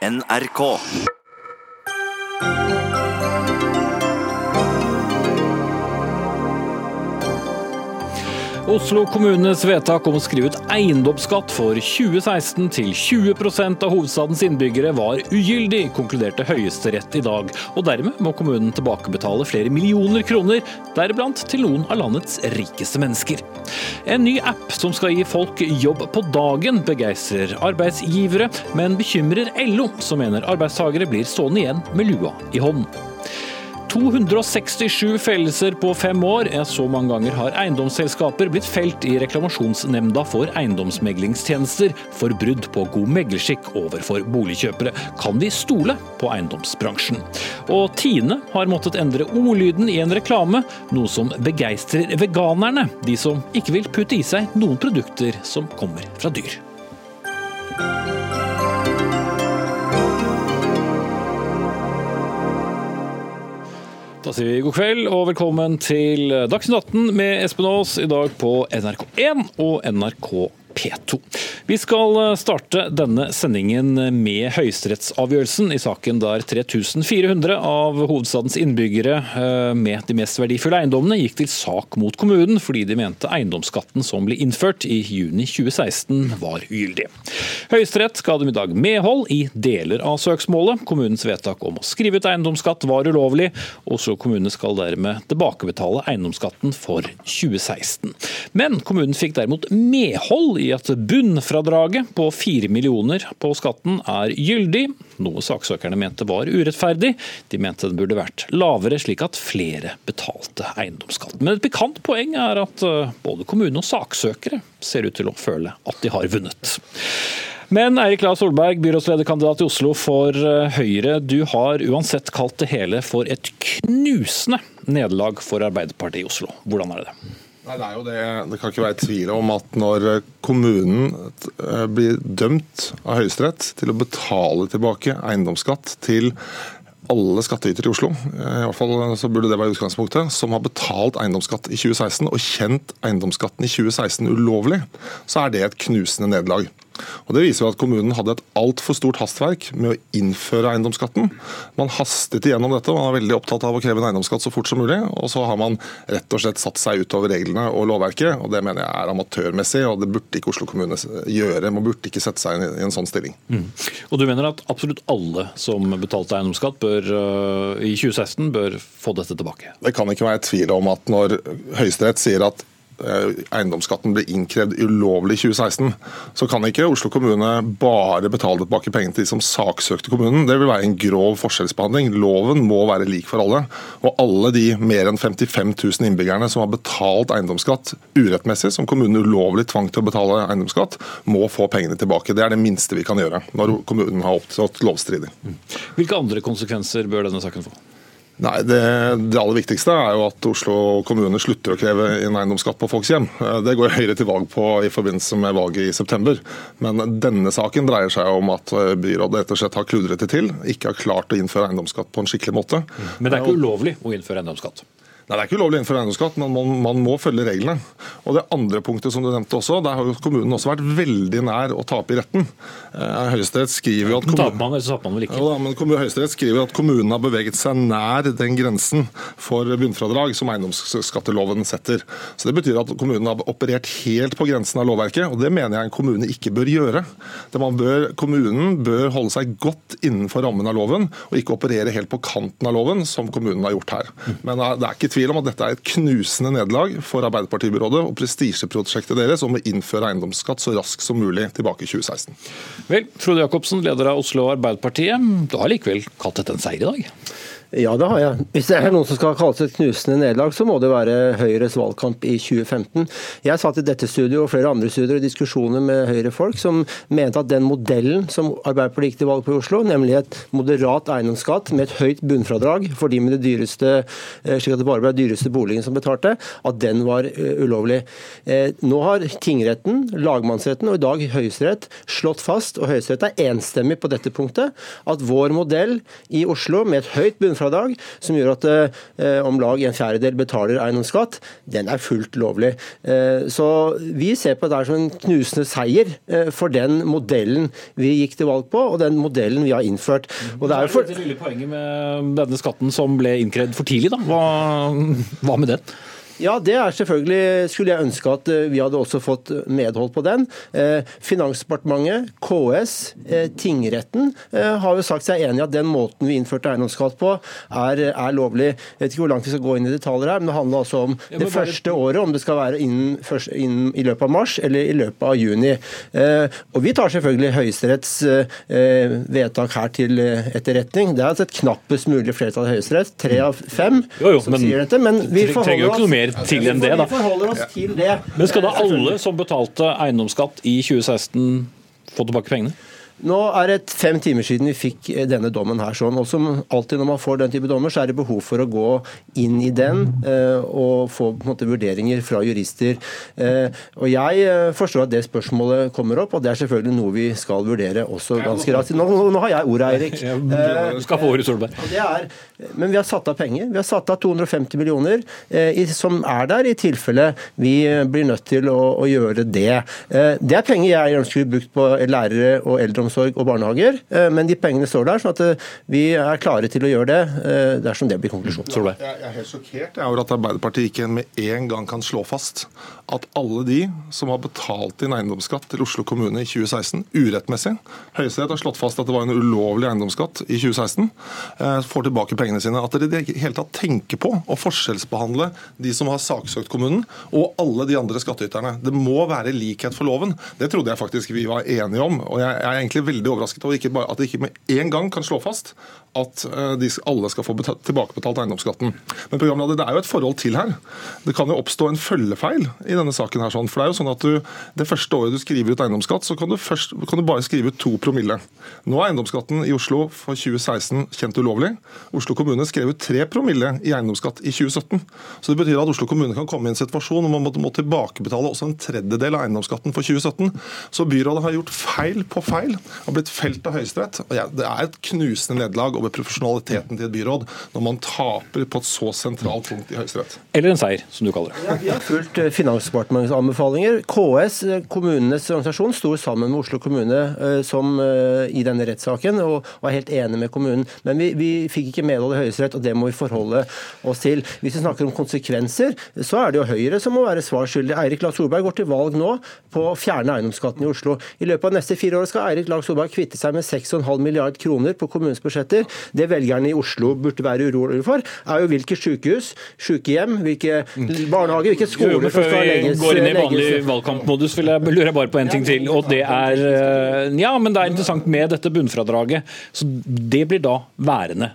NRK. Oslo kommunes vedtak om å skrive ut eiendomsskatt for 2016 til 20 av hovedstadens innbyggere var ugyldig, konkluderte Høyesterett i dag. Og dermed må kommunen tilbakebetale flere millioner kroner, deriblant til noen av landets rikeste mennesker. En ny app som skal gi folk jobb på dagen, begeistrer arbeidsgivere, men bekymrer LO, som mener arbeidstakere blir stående igjen med lua i hånden. 267 fellelser på fem år. Så mange ganger har eiendomsselskaper blitt felt i reklamasjonsnemnda for eiendomsmeglingstjenester for brudd på god meglerskikk overfor boligkjøpere. Kan vi stole på eiendomsbransjen? Og Tine har måttet endre ordlyden i en reklame, noe som begeistrer veganerne, de som ikke vil putte i seg noen produkter som kommer fra dyr. Da sier vi god kveld og velkommen til Dagsnytt 18 med Espen Aas i dag på NRK1 og NRK P2. Vi skal starte denne sendingen med høyesterettsavgjørelsen i saken der 3400 av hovedstadens innbyggere eh, med de mest verdifulle eiendommene gikk til sak mot kommunen fordi de mente eiendomsskatten som ble innført i juni 2016 var ugyldig. Høyesterett ga dem i dag medhold i deler av søksmålet. Kommunens vedtak om å skrive ut eiendomsskatt var ulovlig. Oslo kommune skal dermed tilbakebetale eiendomsskatten for 2016. Men kommunen fikk derimot medhold i at bunnfradraget på 4 millioner på skatten er gyldig, noe saksøkerne mente var urettferdig. De mente den burde vært lavere, slik at flere betalte eiendomsskatt. Men et pikant poeng er at eh, både kommune og saksøkere ser ut til å føle at de har vunnet. Men Eirik Lahr Solberg, byrådslederkandidat i Oslo for eh, Høyre. Du har uansett kalt det hele for et knusende nederlag for Arbeiderpartiet i Oslo. Hvordan er det? Nei, det, er jo det. det kan ikke være tvil om at når kommunen eh, blir dømt av Høyesterett til å betale tilbake eiendomsskatt til alle skattytere i Oslo, eh, i hvert fall så burde det være utgangspunktet, som har betalt eiendomsskatt i 2016 og kjent eiendomsskatten i 2016 ulovlig, så er det et knusende nederlag. Og Det viser jo at kommunen hadde et altfor stort hastverk med å innføre eiendomsskatten. Man hastet igjennom dette, man er veldig opptatt av å kreve en eiendomsskatt så fort som mulig. Og så har man rett og slett satt seg utover reglene og lovverket, og det mener jeg er amatørmessig. Og det burde ikke Oslo kommune gjøre. Man burde ikke sette seg i en sånn stilling. Mm. Og du mener at absolutt alle som betalte eiendomsskatt bør, øh, i 2016 bør få dette tilbake? Det kan ikke være tvil om at når Høyesterett sier at eiendomsskatten ble innkrevd ulovlig i 2016, så kan ikke Oslo kommune bare betale tilbake pengene til de som saksøkte kommunen. Det vil være en grov forskjellsbehandling. Loven må være lik for alle. Og alle de mer enn 55 000 innbyggerne som har betalt eiendomsskatt urettmessig, som kommunen ulovlig tvang til å betale eiendomsskatt, må få pengene tilbake. Det er det minste vi kan gjøre når kommunen har opptrådt lovstridig. Hvilke andre konsekvenser bør denne saken få? Nei, det, det, aller viktigste er jo at Oslo kommune slutter å kreve inn eiendomsskatt på folks hjem. Det går Høyre til valg på i forbindelse med valget i september. Men denne saken dreier seg om at byrådet rett har kludret det til. Ikke har klart å innføre eiendomsskatt på en skikkelig måte. Men det er ikke ulovlig å innføre eiendomsskatt? Nei, Det er ikke ulovlig innføre eiendomsskatt, men man, man, må følge reglene. Og Det andre punktet som du nevnte også, der har jo kommunen også vært veldig nær å tape i retten. Eh, Høyesterett skriver jo at kommunen, man. Ja, men Høyesterett skriver at kommunen har beveget seg nær den grensen for bunnfradrag som eiendomsskatteloven setter. Så Det betyr at kommunen har operert helt på grensen av lovverket, og det mener jeg en kommune ikke bør gjøre. Bør, kommunen bør holde seg godt innenfor rammen av loven, og ikke operere helt på kanten av loven, som kommunen har gjort her. Men eh, det er ikke tvil tvil om at dette er et knusende nederlag for Arbeiderpartibyrådet og prestisjeprosjektet deres om å innføre eiendomsskatt så raskt som mulig tilbake i 2016. Vel, Frode Jacobsen, leder av Oslo Arbeiderpartiet. Du har likevel kalt dette en seier i dag? Ja, det har jeg. Hvis det er noen som skal kalles et knusende nederlag, så må det være Høyres valgkamp i 2015. Jeg satt i dette studioet og flere andre studioer i diskusjoner med Høyre-folk som mente at den modellen som Arbeiderpartiet gikk til valg på i Oslo, nemlig et moderat eiendomsskatt med et høyt bunnfradrag for de med det dyreste, eh, slik at det bare ble dyreste boligen som betalte, at den var eh, ulovlig. Eh, nå har tingretten, lagmannsretten og i dag Høyesterett slått fast, og Høyesterett er enstemmig på dette punktet, at vår modell i Oslo med et høyt bunnfradrag bunnfradrag, som gjør at eh, om lag en fjerdedel betaler eiendomsskatt, den er fullt lovlig. Eh, så vi ser på det som en knusende seier eh, for den modellen vi gikk til valg på, og den modellen vi har innført. Og det er jo for... Det lille poenget med denne skatten som ble innkrevd for tidlig, da. Hva, hva med den? Ja, det er selvfølgelig Skulle jeg ønske at eh, vi hadde også fått medhold på den. Eh, Finansdepartementet, KS, eh, tingretten har jo sagt seg enig i at den måten vi innførte eiendomsskatt på, er, er, lovlig. Jeg vet ikke hvor langt vi skal gå inn i detaljer her, men det handler altså om det bare... første året, om det skal være innen, først, innen, i løpet av mars eller i løpet av juni. Og vi tar selvfølgelig Høyesteretts vedtak her til etterretning. Det er altså et knappest mulig flertall i Høyesterett, tre av fem, jo, jo, som sier dette. Men vi forholder oss til enn det, da. Vi forholder oss til det. Men skal da alle som betalte eiendomsskatt i 2016 få tilbake pengene? Nå er det fem timer siden vi fikk eh, denne dommen her. sånn, og Som alltid når man får den type dommer, så er det behov for å gå inn i den eh, og få på en måte, vurderinger fra jurister. Eh, og Jeg forstår at det spørsmålet kommer opp, og det er selvfølgelig noe vi skal vurdere også ganske raskt. Nå, nå, har jeg ordet, Eirik. Skal få ordet, Solberg. Er, men vi har satt av penger. Vi har satt av 250 millioner som er der i tilfelle vi blir nødt til å, å gjøre det. det er penger jeg ønsker brukt på lærere og eldreomsorg eldreomsorg og barnehager. Eh, men de pengene står der, sånn at eh, vi er klare til å gjøre det eh, dersom det blir konklusjonen. Jeg er helt sjokkert over at Arbeiderpartiet ikke med en gang kan slå fast at alle de som har betalt inn eiendomsskatt til Oslo kommune i 2016, urettmessig Høyesterett har slått fast at det var en ulovlig eiendomsskatt i 2016, får tilbake pengene sine. At dere i det hele tatt tenker på å forskjellsbehandle de som har saksøkt kommunen, og alle de andre skattyterne. Det må være likhet for loven. Det trodde jeg faktisk vi var enige om. og jeg er egentlig veldig overrasket over at de ikke med en gang kan slå fast at eh, alle skal få tilbakebetalt eiendomsskatten. Men programleder, det er jo et forhold til her. Det kan jo oppstå en følgefeil i denne saken. her. Sånn. For Det er jo sånn at du, det første året du skriver ut eiendomsskatt, så kan du, først, kan du bare skrive ut to promille. Nå er eiendomsskatten i Oslo for 2016 kjent ulovlig. Oslo kommune skrev ut tre promille i eiendomsskatt i 2017. Så Det betyr at Oslo kommune kan komme i en situasjon hvor man må, må tilbakebetale også en tredjedel av eiendomsskatten for 2017. Så byrådet har gjort feil på feil og blitt felt av Høyesterett. Det er et knusende nederlag over profesjonaliteten til et byråd når man taper på et så sentralt punkt i Høyesterett. Eller en seier, som du kaller det. Ja, vi har fulgt eh, Finansdepartementets anbefalinger. KS, eh, kommunenes organisasjon, sto sammen med Oslo kommune eh, som, i denne rettssaken og var helt enig med kommunen. Men vi, vi fikk ikke medhold i Høyesterett, og det må vi forholde oss til. Hvis vi snakker om konsekvenser, så er det jo Høyre som må være svar skyldig. Eirik Lahr Solberg går til valg nå på å fjerne eiendomsskatten i Oslo. I løpet av neste fire år skal Eirik Lahr Solberg kvitte seg med 6,5 milliard kroner på kommunens budsjetter. Det velgerne i Oslo burde være urolige for, er jo hvilke sykehus, sykehjem, hvilke barnehager, hvilke skoler som skal legges Før vi går inn i vanlig valgkampmodus, vil jeg lure bare på en ting til. og det er, eh, Ja, men det er interessant med dette bunnfradraget. Så det blir da værende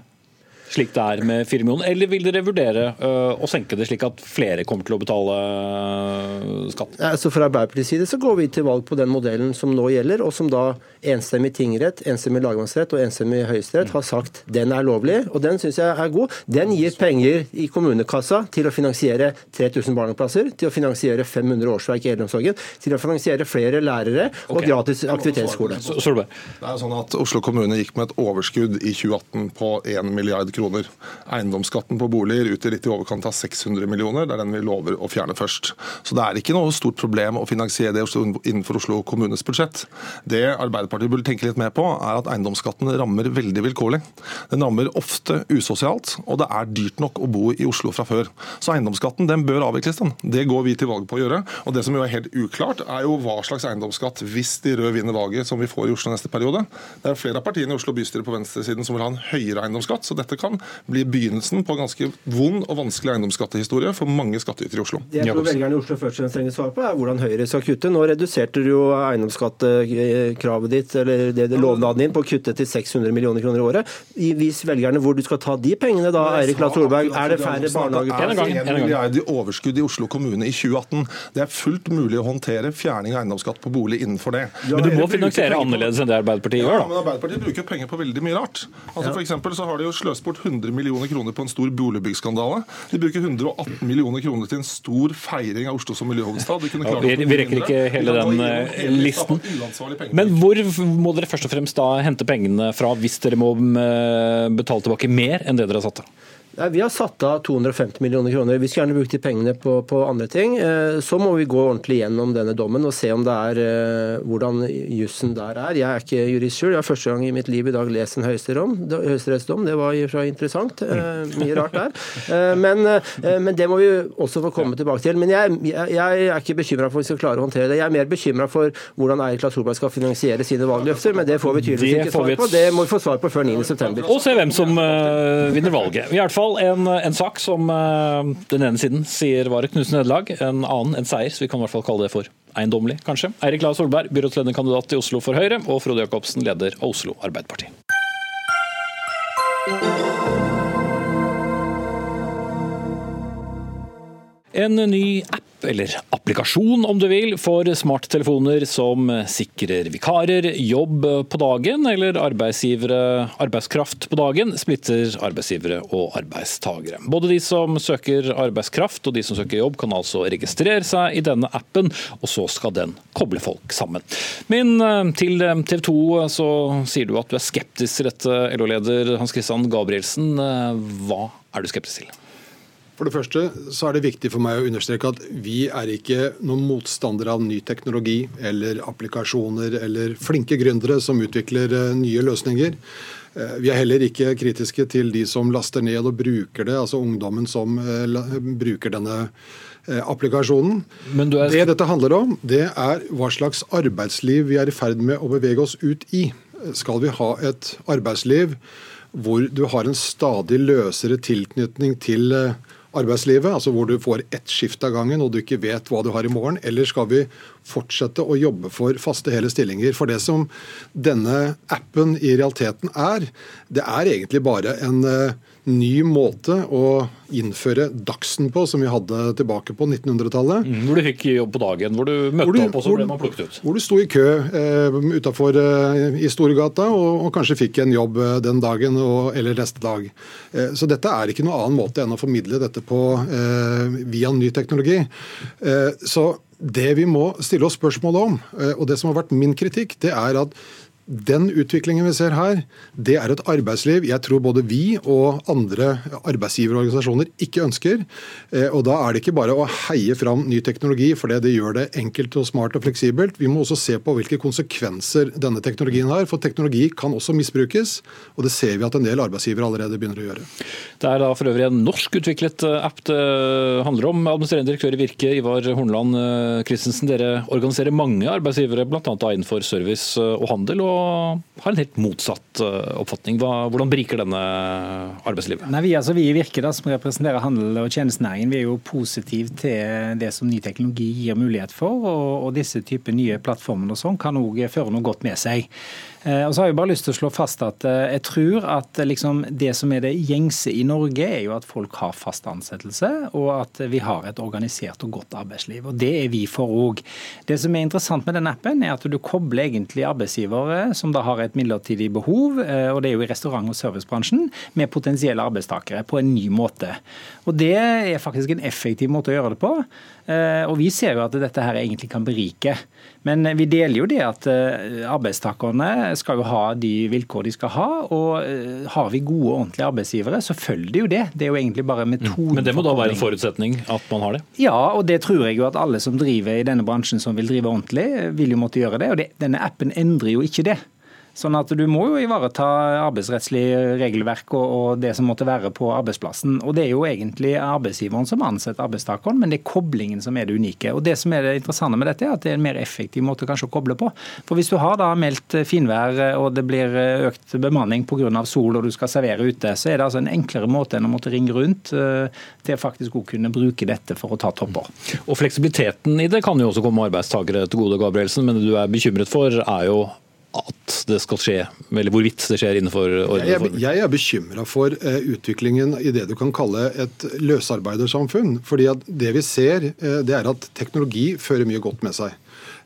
slik det er med 4 millioner, eller vil dere vurdere uh, å senke det slik at flere kommer til å betale uh, skatt? Altså Fra Arbeiderpartiets side så går vi til valg på den modellen som nå gjelder, og som da enstemmig tingrett, enstemmig lagmannsrett og enstemmig høyesterett har sagt den er lovlig, og den syns jeg er god. Den gir penger i kommunekassa til å finansiere 3000 barnehageplasser, til å finansiere 500 årsverk i eldreomsorgen, til å finansiere flere lærere og okay. gratis aktivitetsskole. Det er sånn at Oslo kommune gikk med et overskudd i 2018 på 1 milliard kroner kroner. Eiendomsskatten på boliger utgjør litt i overkant av 600 millioner. Det er den vi lover å fjerne først. Så det er ikke noe stort problem å finansiere det innenfor Oslo kommunes budsjett. Det Arbeiderpartiet burde tenke litt mer på, er at eiendomsskatten rammer veldig vilkårlig. Den rammer ofte usosialt, og det er dyrt nok å bo i Oslo fra før. Så eiendomsskatten den bør avvikles. den. Det går vi til valg på å gjøre. Og det som jo er helt uklart, er jo hva slags eiendomsskatt hvis de røde vinner valget som vi får i Oslo neste periode. Det er flere av partiene i Oslo bystyre på venstresiden som vil ha en høyere eiendomsskatt, så dette kan kan bli begynnelsen på en ganske vond og vanskelig eiendomsskattehistorie for mange skattytere i Oslo. Det jeg tror velgerne i Oslo først og fremst trenger svar på, er hvordan Høyre skal kutte. Nå reduserte du jo eiendomsskattekravet ditt, eller det, det lovnaden din, på å kutte til 600 millioner kroner i året. Vis velgerne hvor du skal ta de pengene da, Eirik Lahl Solberg. Er det færre barnehageplasser? Det er 1 milliard i overskudd i Oslo kommune i 2018. Det er fullt mulig å håndtere fjerning av eiendomsskatt på bolig innenfor det. Men du må finansiere annerledes enn det Arbeiderpartiet gjør, da. Ja, men Arbeiderpartiet bruker penger på veldig mye rart. Altså, for så har de jo sløst bort 100 millioner kroner på en stor boligbyggskandale. De bruker 118 millioner kroner til en stor feiring av Oslo som miljøhovedstad. Ja, vi, vi rekker ikke hele den eh, listen. Men hvor må dere først og fremst da hente pengene fra hvis dere må eh, betale tilbake mer enn det dere har satt av? Nei, Vi har satt av 250 millioner kroner. Vi skulle gjerne brukt de pengene på, på, andre ting. Eh, så må vi gå ordentlig gjennom denne dommen og se om det er eh, hvordan jussen der er. Jeg er ikke jurist sjøl. Jeg har første gang i mitt liv i dag lest en høyesterettsdom. Det var seg interessant. Eh, mye rart der. Men, men, det må vi også få komme tilbake til. Men jeg, jeg, jeg er ikke bekymra for om vi skal klare å håndtere det. Jeg er mer bekymra for hvordan Eirik Solberg skal finansiere sine valgløfter, men det får vi tydeligvis ikke svar på. Det må vi få svar på før 9.9. Og se hvem som vinner valget. I hvert fall fall en, en sak som uh, den ene siden sier var et knusende nederlag, en annen en seier. Så vi kan i hvert fall kalle det for eiendommelig, kanskje. Eirik Lae Solberg, byrådslederkandidat i Oslo for Høyre, og Frode Jacobsen, leder av Oslo Arbeiderparti. En ny app eller applikasjon om du vil, for smarttelefoner som sikrer vikarer jobb på dagen, eller arbeidskraft på dagen, splitter arbeidsgivere og arbeidstagere. Både de som søker arbeidskraft og de som søker jobb, kan altså registrere seg i denne appen, og så skal den koble folk sammen. Men eh, til TV 2 så sier du at du er skeptisk til dette, LO-leder Hans Christian Gabrielsen. Eh, hva er du skeptisk til? For det første så er det viktig for meg å understreke at vi er ikke noen motstandere av ny teknologi eller applikasjoner eller flinke gründere som utvikler eh, nye løsninger. Eh, vi er heller ikke kritiske til de som laster ned og bruker det, altså ungdommen som eh, bruker denne applikasjonen. Er... Det dette handler om, det er hva slags arbeidsliv vi er i ferd med å bevege oss ut i. Skal vi ha et arbeidsliv hvor du har en stadig løsere tilknytning til arbeidslivet, altså hvor du får ett skift av gangen og du ikke vet hva du har i morgen, eller skal vi fortsette å jobbe for faste hele stillinger? For det som denne appen i realiteten er, det er egentlig bare en uh, ny måte å innføre dagsen på, som vi hadde tilbake på 1900-tallet. Mm, hvor du fikk jobb på dagen, hvor du møtte hvor du, opp og så ble man plukket ut? Hvor du sto i kø eh, utafor eh, i Storgata og, og, kanskje fikk en jobb eh, den dagen og, eller neste dag. Eh, så dette er ikke noen annen måte enn å formidle dette på eh, via ny teknologi. Eh, så det vi må stille oss spørsmål om, og det som har vært min kritikk, det er at den utviklingen vi ser her, det er et arbeidsliv jeg tror både vi og andre arbeidsgiverorganisasjoner ikke ønsker. Eh, og Da er det ikke bare å heie fram ny teknologi fordi det gjør det enkelt og smart og fleksibelt. Vi må også se på hvilke konsekvenser denne teknologien har. For teknologi kan også misbrukes, og det ser vi at en del arbeidsgivere allerede begynner å gjøre. Det er da for øvrig en norskutviklet eh, app det handler om. Administrerende direktør i Virke, Ivar Hornland eh, Christensen, dere organiserer mange arbeidsgivere, bl.a. innenfor service og handel. og har en helt motsatt eh, oppfatning. hvordan beriker denne arbeidslivet? Nei, vi, altså, vi i Virke da, som representerer handel og tjenestenæringen, vi er jo positive til det som ny teknologi gir mulighet for. Og, og disse typer nye plattformer og sånn kan òg føre noe godt med seg. Eh, og så har jeg bare lyst til å slå fast at eh, jeg tror at eh, liksom det som er det gjengse i Norge, er jo at folk har fast ansettelse, og at vi har et organisert og godt arbeidsliv. Og Det er vi for òg. Det som er interessant med den appen, er at du kobler egentlig arbeidsgivere som da har et midlertidig behov, og det er jo i restaurant- og servicebransjen, med potensielle arbeidstakere på en ny måte. Og Det er faktisk en effektiv måte å gjøre det på. Og Vi ser jo at dette her egentlig kan berike. Men vi deler jo det at arbeidstakerne skal jo ha de vilkår de skal ha. Og eh, har vi gode og ordentlige arbeidsgivere, så følger det jo det. Det er jo egentlig bare metoden. Mm. Men det må da være en forutsetning at man har det? Ja, og det tror jeg jo at alle som driver i denne bransjen som vil drive ordentlig, vil jo måtte gjøre det. Og det, denne appen endrer jo ikke det. Sånn at Du må jo ivareta arbeidsrettslig regelverk og, det som måtte være på arbeidsplassen. Og Det er jo egentlig arbeidsgiveren som ansetter arbeidstakeren, men det er koblingen som er det unike. Og Det som er det interessante med dette, er at det er en mer effektiv måte kanskje å koble på. For Hvis du har da meldt finvær og det blir økt bemanning pga. sol og du skal servere ute, så er det altså en enklere måte enn å måtte ringe rundt eh, til faktisk å kunne bruke dette for å ta topper. Og Fleksibiliteten i det kan jo også komme arbeidstakere til gode, Gabrielsen, men det du er bekymret for er jo at det skal skje, eller hvorvidt det skjer innenfor ordnede Jeg, jeg er bekymra for uh, utviklingen i det du kan kalle et løsarbeidersamfunn. fordi at Det vi ser, uh, det er at teknologi fører mye godt med seg.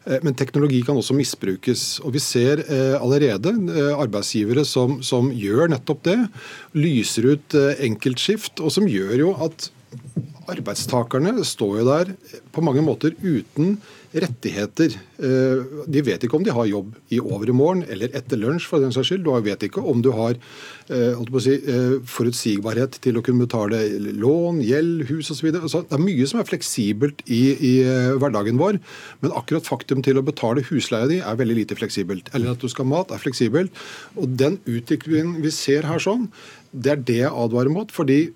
Eh, men teknologi kan også misbrukes. og Vi ser allerede arbeidsgivere som, som gjør nettopp det. Lyser ut enkeltskift, og som gjør jo at arbeidstakerne står jo der på mange måter uten rettigheter. Eh, de vet ikke om de har jobb i overmorgen eller etter lunsj, for den saks skyld. Du vet ikke om du har eh, si, eh, forutsigbarhet til å kunne betale lån, gjeld, hus osv. Det er mye som er fleksibelt i, i, hverdagen vår, men akkurat faktum til å betale husleia di er veldig lite fleksibelt. Eller at du skal ha mat, er fleksibelt. Og den utviklingen vi ser her sånn, det er det jeg advarer mot. fordi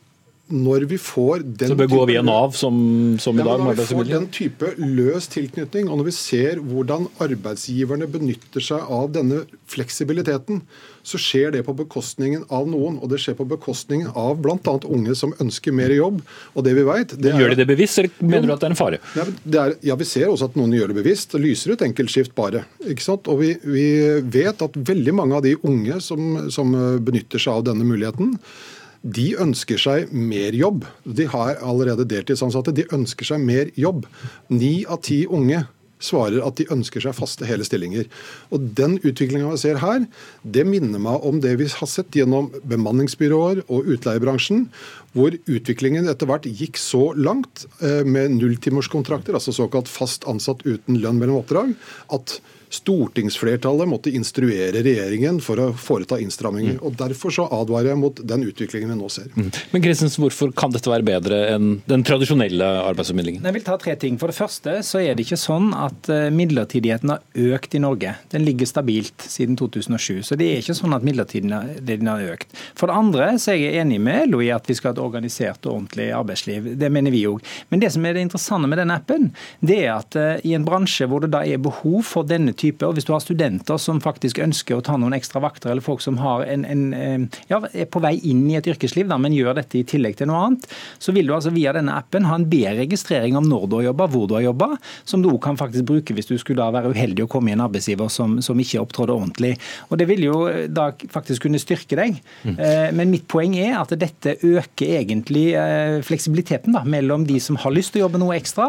når vi får den Så bør gå via Nav, som, som i dag? når vi får den type løs tilknytning, og når vi ser hvordan arbeidsgiverne benytter seg av denne fleksibiliteten, så skjer det på bekostningen av noen. Og det skjer på bekostningen av bl.a. unge som ønsker mer jobb. Og det vi vet, det Gjør de det bevisst, eller mener du at det er en fare? Ja, er, ja, vi ser også at noen gjør det bevisst. Det lyser ut enkeltskift bare. ikke sant? Og vi, vi, vet at veldig mange av de unge som, som benytter seg av denne muligheten, de ønsker seg mer jobb. De har allerede deltidsansatte. De ønsker seg mer jobb. Ni av ti unge svarer at de ønsker seg faste hele stillinger. Og Den utviklinga vi ser her, det minner meg om det vi har sett gjennom bemanningsbyråer og utleiebransjen, hvor utviklingen etter hvert gikk så langt eh, med nulltimerskontrakter, altså såkalt fast ansatt uten lønn mellom oppdrag, at stortingsflertallet måtte instruere regjeringen for å foreta innstramminger. Mm. og Derfor så advarer jeg mot den utviklingen vi nå ser. Mm. Men Christensen, Hvorfor kan dette være bedre enn den tradisjonelle arbeidsformidlingen? Jeg vil ta tre ting. For det første så er det ikke sånn at eh, midlertidigheten har økt i Norge. Den ligger stabilt siden 2007. Så det er ikke sånn at midlertidigheten har økt. For det andre så er jeg enig med LO i at vi skal ha et organisert og ordentlig arbeidsliv. Det mener vi òg. Men det som er det interessante med den appen, det er at eh, i en bransje hvor det da er behov for denne type type. Og hvis du har studenter som faktisk ønsker å ta noen ekstra vakter, eller folk som en, en, eh, ja, er på vei inn i et yrkesliv, da, men gjør dette i tillegg til noe annet, så vil du altså via denne appen ha en bedre registrering av når du har jobba, hvor du har jobba, som du òg kan faktisk bruke hvis du skulle da være uheldig å komme i en arbeidsgiver som, som ikke opptrådte ordentlig. Og Det vil jo eh, da faktisk kunne styrke deg. Mm. Eh, men mitt poeng er at dette øker egentlig fleksibiliteten da, mellom de som har lyst til å jobbe noe ekstra,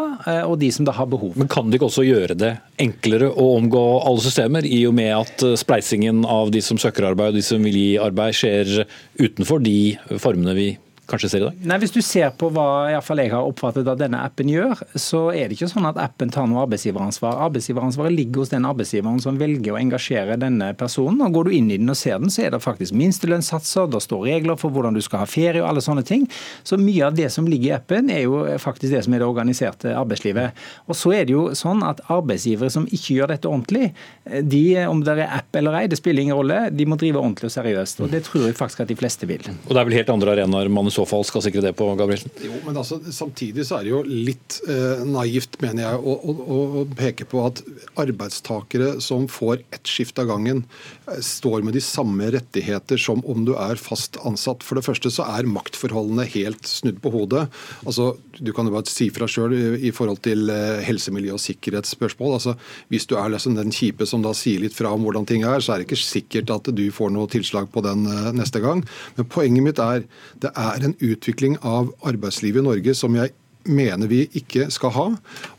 og de som da har behov. Men kan du ikke også gjøre det enklere å omgå alle systemer, i og med at eh, spleisingen av de som søker arbeid og de som vil gi arbeid, skjer utenfor de formene vi kanskje ser i dag? Nei, Hvis du ser på hva i fall jeg har oppfattet at denne appen gjør, så er det ikke sånn at appen tar noe arbeidsgiveransvar. Arbeidsgiveransvaret ligger hos den arbeidsgiveren som velger å engasjere denne personen. og Går du inn i den og ser den, så er det faktisk minstelønnssatser, det står regler for hvordan du skal ha ferie og alle sånne ting. Så mye av det som ligger i appen, er jo faktisk det som er det organiserte arbeidslivet. Og så er det jo sånn at arbeidsgivere som ikke gjør dette ordentlig, de, om det er app eller ei, det spiller ingen rolle, de må drive ordentlig og seriøst. Og det tror jeg faktisk at de fleste vil. Og det er vel helt andre arenaer man så fall skal sikre det på, Gabrielsen? Jo, men altså, Samtidig så er det jo litt eh, naivt, mener jeg, å, å, å, peke på at arbeidstakere som får ett skift av gangen, eh, står med de samme rettigheter som om du er fast ansatt. For det første så er maktforholdene helt snudd på hodet. Altså, Du kan jo bare si fra sjøl i, i, forhold til eh, helse, miljø og sikkerhetsspørsmål. Altså, Hvis du er liksom den kjipe som da sier litt fra om hvordan ting er, så er det ikke sikkert at du får noe tilslag på den eh, neste gang. Men poenget mitt er det er en utvikling av arbeidslivet i Norge som jeg mener vi ikke skal ha.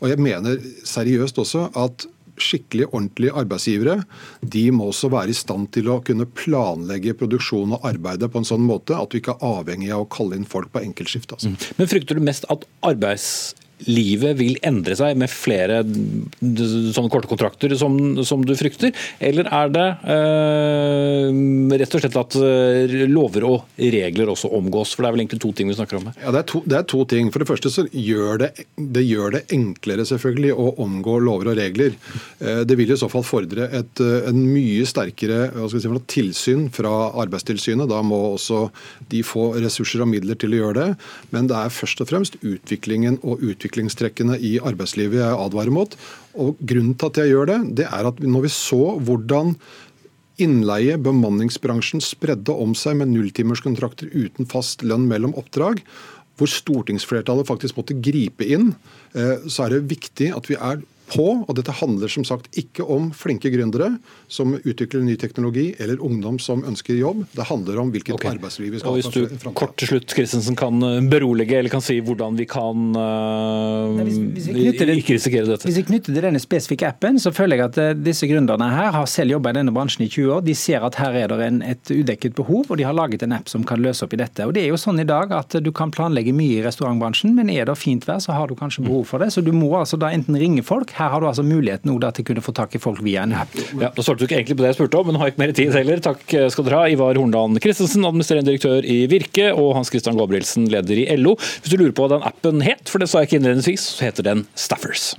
Og jeg mener seriøst også at skikkelig ordentlige arbeidsgivere de må også være i stand til å kunne planlegge produksjon og arbeidet på en sånn måte at vi ikke er avhengig av å kalle inn folk på enkeltskift. Altså. Mm. Men Frykter du mest at arbeids livet vil endre seg med flere sånne korte kontrakter som, som du frykter? Eller er det eh, rett og slett at eh, lover og regler også omgås? For det er vel egentlig to ting vi snakker om her? Ja, det er to, det er to ting. For det første så gjør det, det, gjør det enklere selvfølgelig å omgå lover og regler. Eh, det vil i så fall fordre et eh, en mye sterkere si, tilsyn fra Arbeidstilsynet. Da må også de få ressurser og midler til å gjøre det. Men det er først og fremst utviklingen og utviklingen utviklingstrekkene i arbeidslivet jeg advarer mot. Og Grunnen til at jeg gjør det, det er at når vi så hvordan innleie, bemanningsbransjen, spredde om seg med nulltimerskontrakter uten fast lønn mellom oppdrag, hvor stortingsflertallet faktisk måtte gripe inn, eh, så er det viktig at vi er på. Og dette handler som sagt ikke om flinke gründere som utvikler ny teknologi, eller ungdom som ønsker jobb. Det handler om hvilket okay. arbeidsliv vi skal ha. Hvis du kort til slutt Kristensen, kan eh, berolige eller kan si hvordan vi kan uh, Nei, hvis, hvis vi det, ikke risikere dette. Hvis vi knytter til denne spesifikke appen, så føler jeg at uh, disse gründerne her har selv jobba i denne bransjen i 20 år. De ser at her er det en, et udekket behov, og de har laget en app som kan løse opp i dette. Og Det er jo sånn i dag at du kan planlegge mye i restaurantbransjen, men er det fint vær, så har du kanskje behov for det. Så du må altså da enten ringe folk. Her har du altså muligheten til å kunne få tak i folk via en app. Ja, Da svarte du ikke egentlig på det jeg spurte om, men har ikke mer tid heller. Takk skal dere ha. Ivar Hornland Christensen, administrerende direktør i Virke, og Hans Christian Gabrielsen, leder i LO. Hvis du lurer på hva den appen het, for det sa jeg ikke innledningsvis, så heter den Staffers.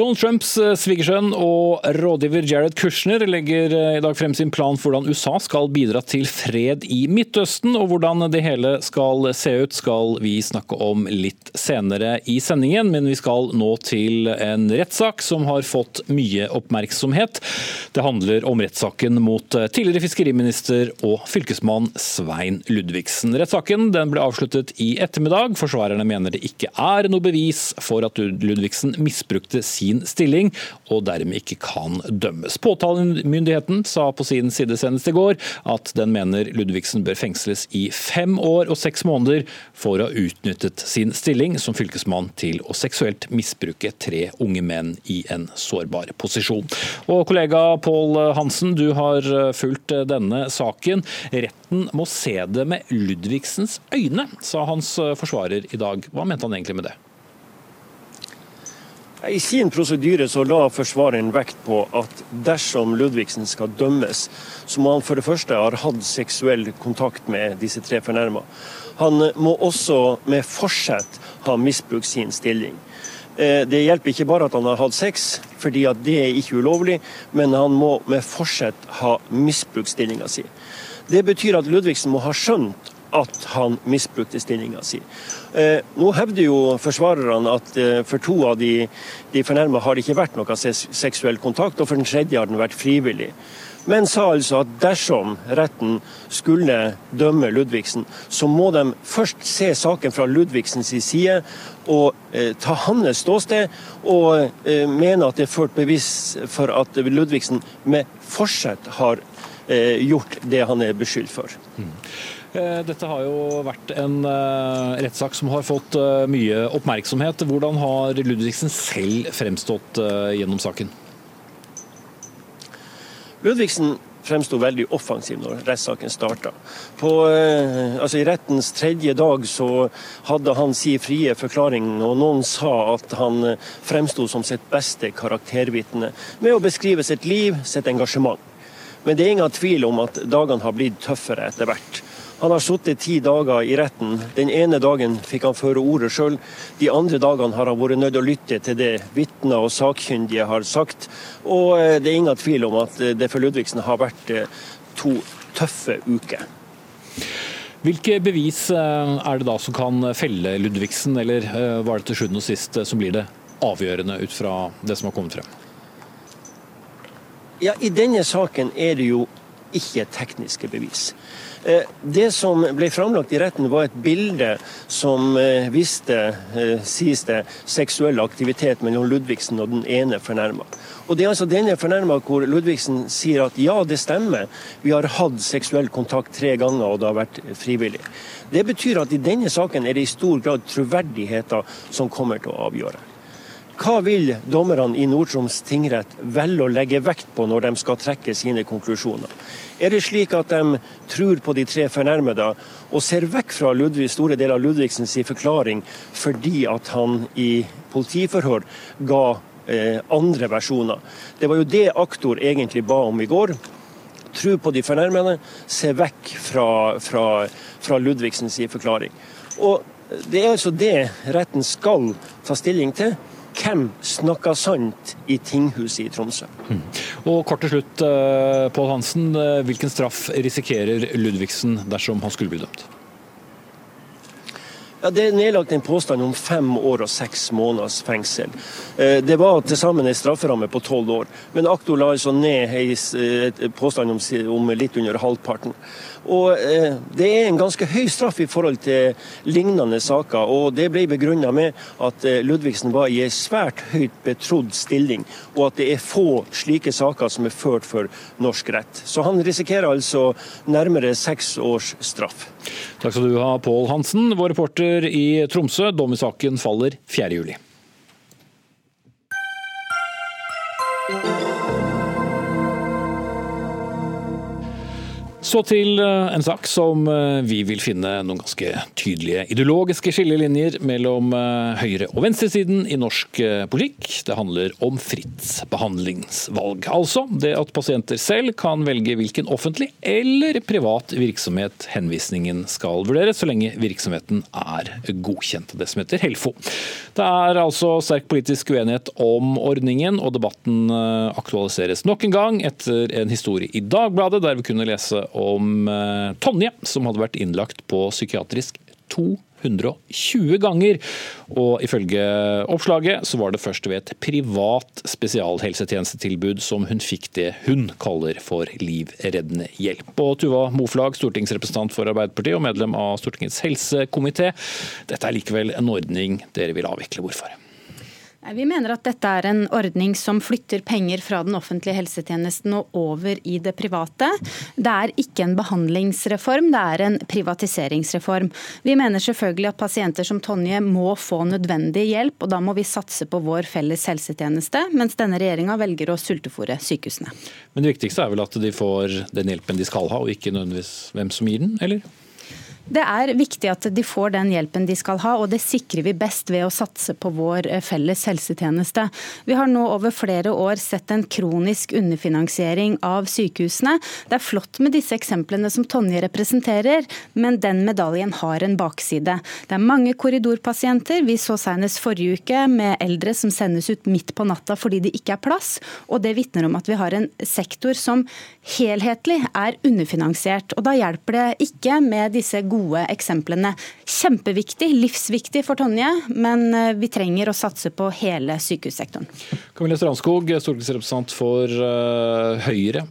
Donald Trumps eh, svigersønn og rådgiver Jared Kushner legger eh, i dag frem sin plan for hvordan USA skal bidra til fred i Midtøsten. Og hvordan det hele skal se ut, skal vi snakke om litt senere i sendingen. Men vi skal nå til en rettssak som har fått mye oppmerksomhet. Det handler om rettssaken mot eh, tidligere fiskeriminister og fylkesmann Svein Ludvigsen. Rettssaken ble avsluttet i ettermiddag. Forsvarerne mener det ikke er noe bevis for at Ludvigsen misbrukte sin sin stilling, og dermed ikke kan dømmes. Påtalemyndigheten sa på sin side senest i går at den mener Ludvigsen bør fengsles i fem år og seks måneder for å ha utnyttet sin stilling som fylkesmann til å seksuelt misbruke tre unge menn i en sårbar posisjon. Og kollega Pål Hansen, du har fulgt denne saken. Retten må se det med Ludvigsens øyne, sa hans forsvarer i dag. Hva mente han egentlig med det? I sin prosedyre så la forsvareren vekt på at dersom Ludvigsen skal dømmes, så må han for det første ha hatt seksuell kontakt med disse tre fornærma. Han må også med forsett ha misbrukt sin stilling. Eh, det hjelper ikke bare at han har hatt sex, fordi at det er ikke ulovlig, men han må med forsett ha misbrukt stillinga si. Det betyr at Ludvigsen må ha skjønt at han misbrukte stillinga si. Eh, nå hevder jo forsvarerne at eh, for to av de, de fornærma har det ikke vært noe seksuell kontakt, og for den tredje har den vært frivillig. Men sa altså at dersom retten skulle dømme Ludvigsen, så må de først se saken fra Ludvigsens side og eh, ta hans ståsted, og eh, mene at det er ført bevis for at Ludvigsen med forsett har gjort det han er beskyldt for. Mm. Eh, dette har jo vært en uh, rettssak som har fått uh, mye oppmerksomhet. Hvordan har Ludvigsen selv fremstått gjennom saken? Ludvigsen fremsto veldig offensiv når rettssaken starta. Altså I rettens tredje dag så hadde han si frie forklaring, og noen sa at han fremsto som sitt beste karaktervitne med å beskrive sitt liv, sitt engasjement. Men det er ingen tvil om at dagene har blitt tøffere etter hvert. Han har sittet ti dager i retten. Den ene dagen fikk han føre ordet sjøl. De andre dagene har han vært nødt til å lytte til det vitner og sakkyndige har sagt. Og eh, det er ingen tvil om at eh, det for Ludvigsen har vært eh, to tøffe uker. Hvilke bevis er det da som kan felle Ludvigsen, eller var det til sjuende og sist som blir det avgjørende ut fra det som har kommet frem? Ja, I denne saken er det jo ikke tekniske bevis. Eh, det som ble framlagt i retten, var et bilde som eh, viste, eh, sies det, seksuell aktivitet mellom Ludvigsen og den ene fornærma. Og Det er altså denne fornærma hvor Ludvigsen sier at ja, det stemmer, vi har hatt seksuell kontakt tre ganger, og det har vært frivillig. Det betyr at i denne saken er det i stor grad troverdigheten som kommer til å avgjøre. Hva vil dommerne i Nord-Troms tingrett velge å legge vekt på når de skal trekke sine konklusjoner? Er det slik at de tror på de tre fornærmede og ser vekk fra Ludvig, store deler av Ludvigsens forklaring fordi at han i politiforhør ga eh, andre versjoner? Det var jo det aktor egentlig ba om i går. Tro på de fornærmede, se vekk fra, fra, fra Ludvigsens forklaring. Og Det er altså det retten skal ta stilling til hvem snakker sant i tinghuset i Tromsø? Mm. Og kort til slutt, eh, Pål Hansen. Eh, hvilken straff risikerer Ludvigsen dersom han skulle bli dømt? Ja, Det er nedlagt en påstand om fem år og seks måneders fengsel. Eh, det var til sammen en strafferamme på tolv år, men aktor la altså ned en påstand om, litt under halvparten. Og eh, Det er en ganske høy straff i forhold til lignende saker. og Det ble begrunna med at eh, Ludvigsen var i en svært høyt betrodd stilling, og at det er få slike saker som er ført for norsk rett. Så han risikerer altså nærmere seks års straff. Takk skal du ha, Pål Hansen. Vår reporter i Tromsø. Dom i saken faller 4.7. Så til eh, en sak som eh, vi vil finne noen ganske tydelige ideologiske skillelinjer mellom eh, høyre- og venstresiden i norsk politikk. Det handler om fritt behandlingsvalg. Altså det at pasienter selv kan velge hvilken offentlig eller privat virksomhet henvisningen skal vurderes, så lenge virksomheten er godkjent. Det som heter Helfo. Det er altså sterk politisk uenighet om ordningen, og debatten aktualiseres nok en gang etter en historie i Dagbladet der vi kunne lese om eh, Tonje, som hadde vært innlagt på psykiatrisk 220 ganger. Og ifølge oppslaget så var det først ved et privat spesialhelsetjenestetilbud som hun fikk det hun kaller for livreddende hjelp. Og Tuva Moflag, stortingsrepresentant for Arbeiderpartiet og medlem av Stortingets helsekomité. Dette er likevel en ordning dere vil avvikle. Hvorfor? Vi mener at dette er en ordning som flytter penger fra den offentlige helsetjenesten og over i det private. Det er ikke en behandlingsreform, det er en privatiseringsreform. Vi mener selvfølgelig at pasienter som Tonje må få nødvendig hjelp, og da må vi satse på vår felles helsetjeneste, mens denne regjeringa velger å sultefòre sykehusene. Men det viktigste er vel at de får den hjelpen de skal ha, og ikke nødvendigvis hvem som gir den, eller? Det er viktig at de får den hjelpen de skal ha, og det sikrer vi best ved å satse på vår eh, felles helsetjeneste. Vi har nå over flere år sett en kronisk underfinansiering av sykehusene. Det er flott med disse eksemplene som Tonje representerer, men den medaljen har en bakside. Det er mange korridorpasienter. Vi så senest forrige uke med eldre som sendes ut midt på natta fordi det ikke er plass. Og det vitner om at vi har en sektor som helhetlig er underfinansiert. Og da hjelper det ikke med disse gode eksemplene. Kjempeviktig, livsviktig for Tonje, men eh, vi trenger å satse på hele sykehussektoren. Camilla Strandskog, stortingsrepresentant for uh, Høyre.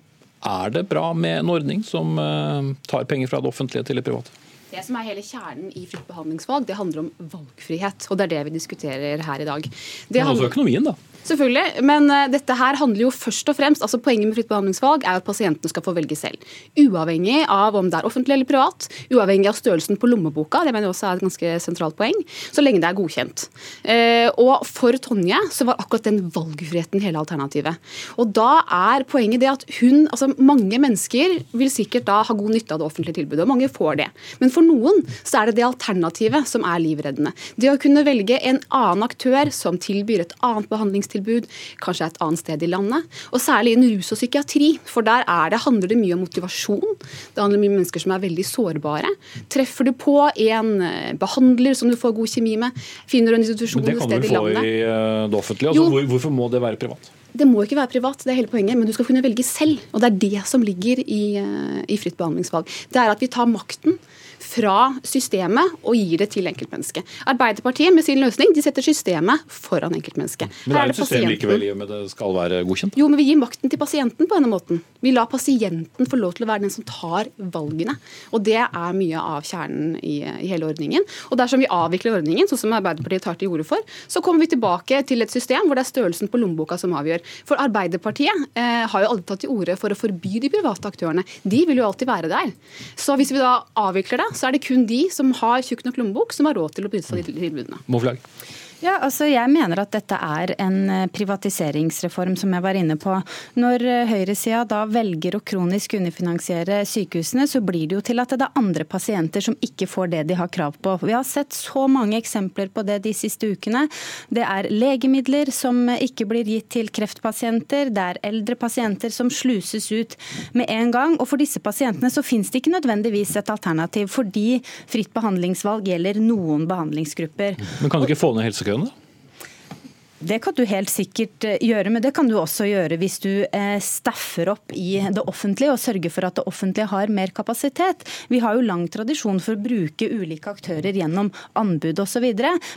Er det bra med en ordning som uh, tar penger fra det offentlige til det private? Det som er hele kjernen i fritt behandlingsvalg, det handler om valgfrihet. Og det er det vi diskuterer her i dag. Det Men også økonomien, da? Selvfølgelig, men uh, dette her handler jo først og fremst altså Poenget med fritt behandlingsvalg er at pasientene skal få velge selv. Uavhengig av om det er offentlig eller privat, uavhengig av størrelsen på lommeboka, det mener jeg også er et ganske sentralt poeng, så lenge det er godkjent. Uh, og for Tonje så var akkurat den valgfriheten hele alternativet. Og da er poenget det at hun Altså mange mennesker vil sikkert da ha god nytte av det offentlige tilbudet, og mange får det. Men for noen så er det det alternativet som er livreddende. Det å kunne velge en annen aktør som tilbyr et annet behandlingstilbud behandlingstilbud, kanskje et annet sted i landet. Og særlig innen rus og psykiatri, for der det, handler det mye om motivasjon. Det handler mye om mennesker som er veldig sårbare. Treffer du på en eh, behandler som du får god kjemi med, finner du en institusjon et sted i landet Det kan du få i eh, det offentlige. Altså, hvorfor må det være privat? Det må ikke være privat, det er hele poenget, men du skal kunne velge selv. Og det er det som ligger i, eh, i fritt behandlingsvalg. Det er at vi tar makten fra systemet og gir det til enkeltmennesket. Arbeiderpartiet med sin løsning de setter systemet foran enkeltmennesket. Men det er et system likevel i og med det skal være godkjent? Jo, men vi gir makten til pasienten på denne måten. Vi lar pasienten få lov til å være den som tar valgene. Og det er mye av kjernen i, i hele ordningen. Og dersom vi avvikler ordningen, sånn som Arbeiderpartiet tar til orde for, så kommer vi tilbake til et system hvor det er størrelsen på lommeboka som avgjør. For Arbeiderpartiet eh, har jo aldri tatt til orde for å forby de private aktørene. De vil jo alltid være der. Så hvis vi da avvikler det, så er det kun de som har tjukk nok lommebok, som har råd til å benytte seg av de tilbudene. Moflag. Ja, altså Jeg mener at dette er en eh, privatiseringsreform, som jeg var inne på. Når eh, høyresida da velger å kronisk underfinansiere sykehusene, så blir det jo til at det er andre pasienter som ikke får det de har krav på. Vi har sett så mange eksempler på det de siste ukene. Det er legemidler som ikke blir gitt til kreftpasienter, det er eldre pasienter som sluses ut med en gang. Og for disse pasientene så finnes det ikke nødvendigvis et alternativ, fordi fritt behandlingsvalg gjelder noen behandlingsgrupper. Men kan du ikke få ned helsekøene? kronene? Det kan du helt sikkert eh, gjøre, men det kan du også gjøre hvis du eh, staffer opp i det offentlige og sørger for at det offentlige har mer kapasitet. Vi har jo lang tradisjon for å bruke ulike aktører gjennom anbud osv.,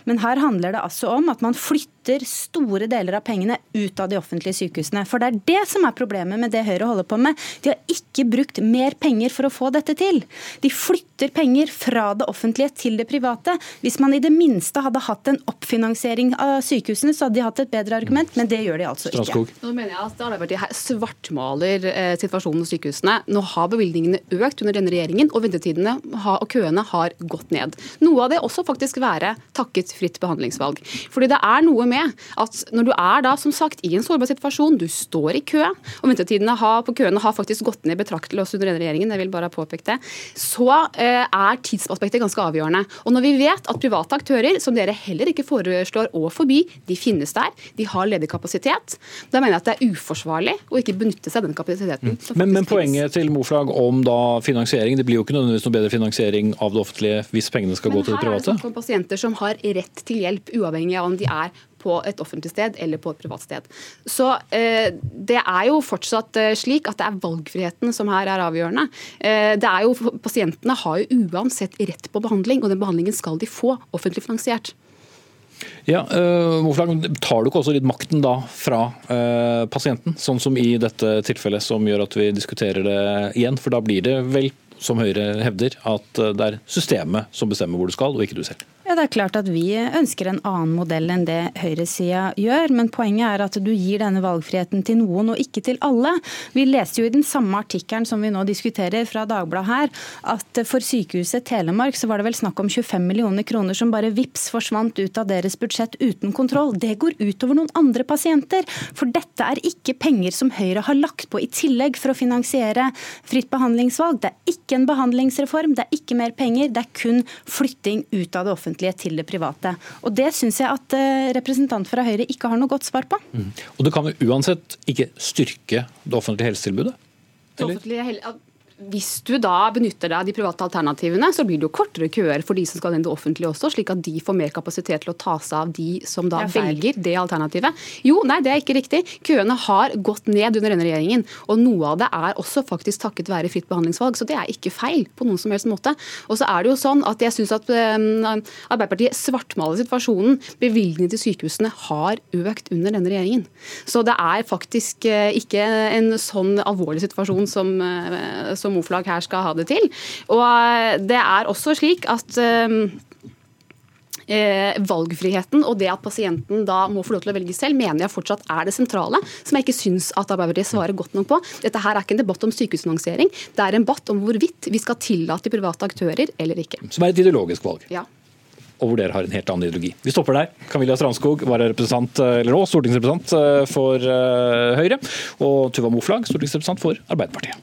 men her handler det altså om at man flytter store deler av pengene ut av de offentlige sykehusene. For det er det som er problemet med det Høyre holder på med. De har ikke brukt mer penger for å få dette til. De flytter penger fra det offentlige til det private. Hvis man i det minste hadde hatt en oppfinansiering av sykehusene, så hadde de hatt et bedre argument, men det gjør de altså ikke. Nå mener jeg at Arbeiderpartiet her svartmaler eh, situasjonen hos sykehusene. Nå har bevilgningene økt under denne regjeringen, og ventetidene og køene har gått ned. Noe av det også faktisk være takket fritt behandlingsvalg. Fordi det er noe med at når du er da som sagt i en sårbar situasjon, du står i kø, og ventetidene har, på køene har faktisk gått ned betraktelig også under denne regjeringen, jeg vil bare ha påpekt det, så eh, er tidsaspektet ganske avgjørende. Og når vi vet at private aktører, som dere heller ikke foreslår å forby, de finnes der, de har ledig kapasitet. Da mener jeg at det er uforsvarlig å ikke benytte seg av den kapasiteten. Mm. Men, men, poenget til Moflag om da finansiering, det blir jo ikke nødvendigvis noe bedre finansiering av det offentlige hvis pengene skal men gå til det private? Men Her er det om pasienter som har rett til hjelp, uavhengig av om de er på et offentlig sted eller på et privat sted. Så eh, Det er jo fortsatt eh, slik at det er valgfriheten som her er avgjørende. Eh, det er jo, Pasientene har jo uansett rett på behandling, og den behandlingen skal de få offentlig finansiert. Ja, uh, Tar du ikke også litt makten da fra uh, pasienten, sånn som i dette tilfellet som gjør at vi diskuterer det igjen? For da blir det vel, som Høyre hevder, at uh, det er systemet som bestemmer hvor du skal, og ikke du selv? Ja, det er klart at Vi ønsker en annen modell enn det høyresida gjør. Men poenget er at du gir denne valgfriheten til noen og ikke til alle. Vi leste jo i den samme artikkelen som vi nå diskuterer fra Dagbladet her, at for Sykehuset Telemark så var det vel snakk om 25 millioner kroner som bare vips forsvant ut av deres budsjett uten kontroll. Det går utover noen andre pasienter. For dette er ikke penger som Høyre har lagt på i tillegg for å finansiere fritt behandlingsvalg. Det er ikke en behandlingsreform, det er ikke mer penger, det er kun flytting ut av det offentlige til det private. Og Det syns jeg at representant fra Høyre ikke har noe godt svar på. Mm. Og Det kan jo uansett ikke styrke det offentlige helsetilbudet? Eller? Det offentlige, hvis du da benytter deg av de private alternativene, så blir det jo kortere køer for de som skal inn i det offentlige også, slik at de får mer kapasitet til å ta seg av de som da det velger det alternativet. Jo, nei, det er ikke riktig. Køene har gått ned under denne regjeringen. Og noe av det er også faktisk takket være fritt behandlingsvalg, så det er ikke feil på noen som helst måte. Og så er det jo sånn at jeg syns at um, Arbeiderpartiet svartmaler situasjonen. Bevilgningene til sykehusene har økt under denne regjeringen. Så det er faktisk uh, ikke en sånn alvorlig situasjon som, uh, som Moflag her skal ha det til. Og eh, det er også slik at eh, eh, valgfriheten og det at pasienten da må få lov til å velge selv, mener jeg fortsatt er det sentrale, som jeg ikke syns at Arbeiderpartiet svarer godt nok på. Dette her er ikke en debatt om sykehusfinansiering, det er en debatt om hvorvidt vi skal tillate private aktører eller ikke. Som er et ideologisk valg? Ja og hvor dere har en helt annen ideologi. Vi stopper der. Camilla Strandskog, eller nå stortingsrepresentant for Høyre, og Tuva Moflag, stortingsrepresentant for Arbeiderpartiet.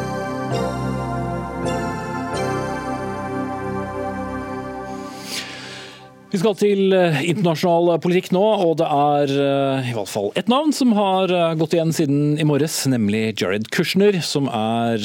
Vi skal til eh, internasjonal politikk nå, og det er eh, i hvert fall ett navn som har eh, gått igjen siden i morges, nemlig Jared Kushner, som er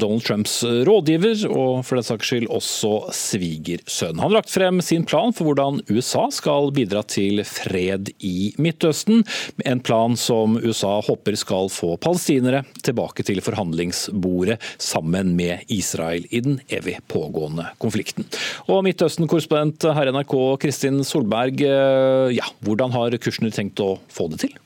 Donald Trumps rådgiver og for den saks skyld også svigersønn. Han har lagt frem sin plan for hvordan USA skal bidra til fred i Midtøsten, en plan som USA håper skal få palestinere tilbake til forhandlingsbordet sammen med Israel i den evig pågående konflikten. Og Midtøsten-korrespondent her i NRK Kristin Solberg, eh, ja, hvordan har Kushner tenkt å få det til?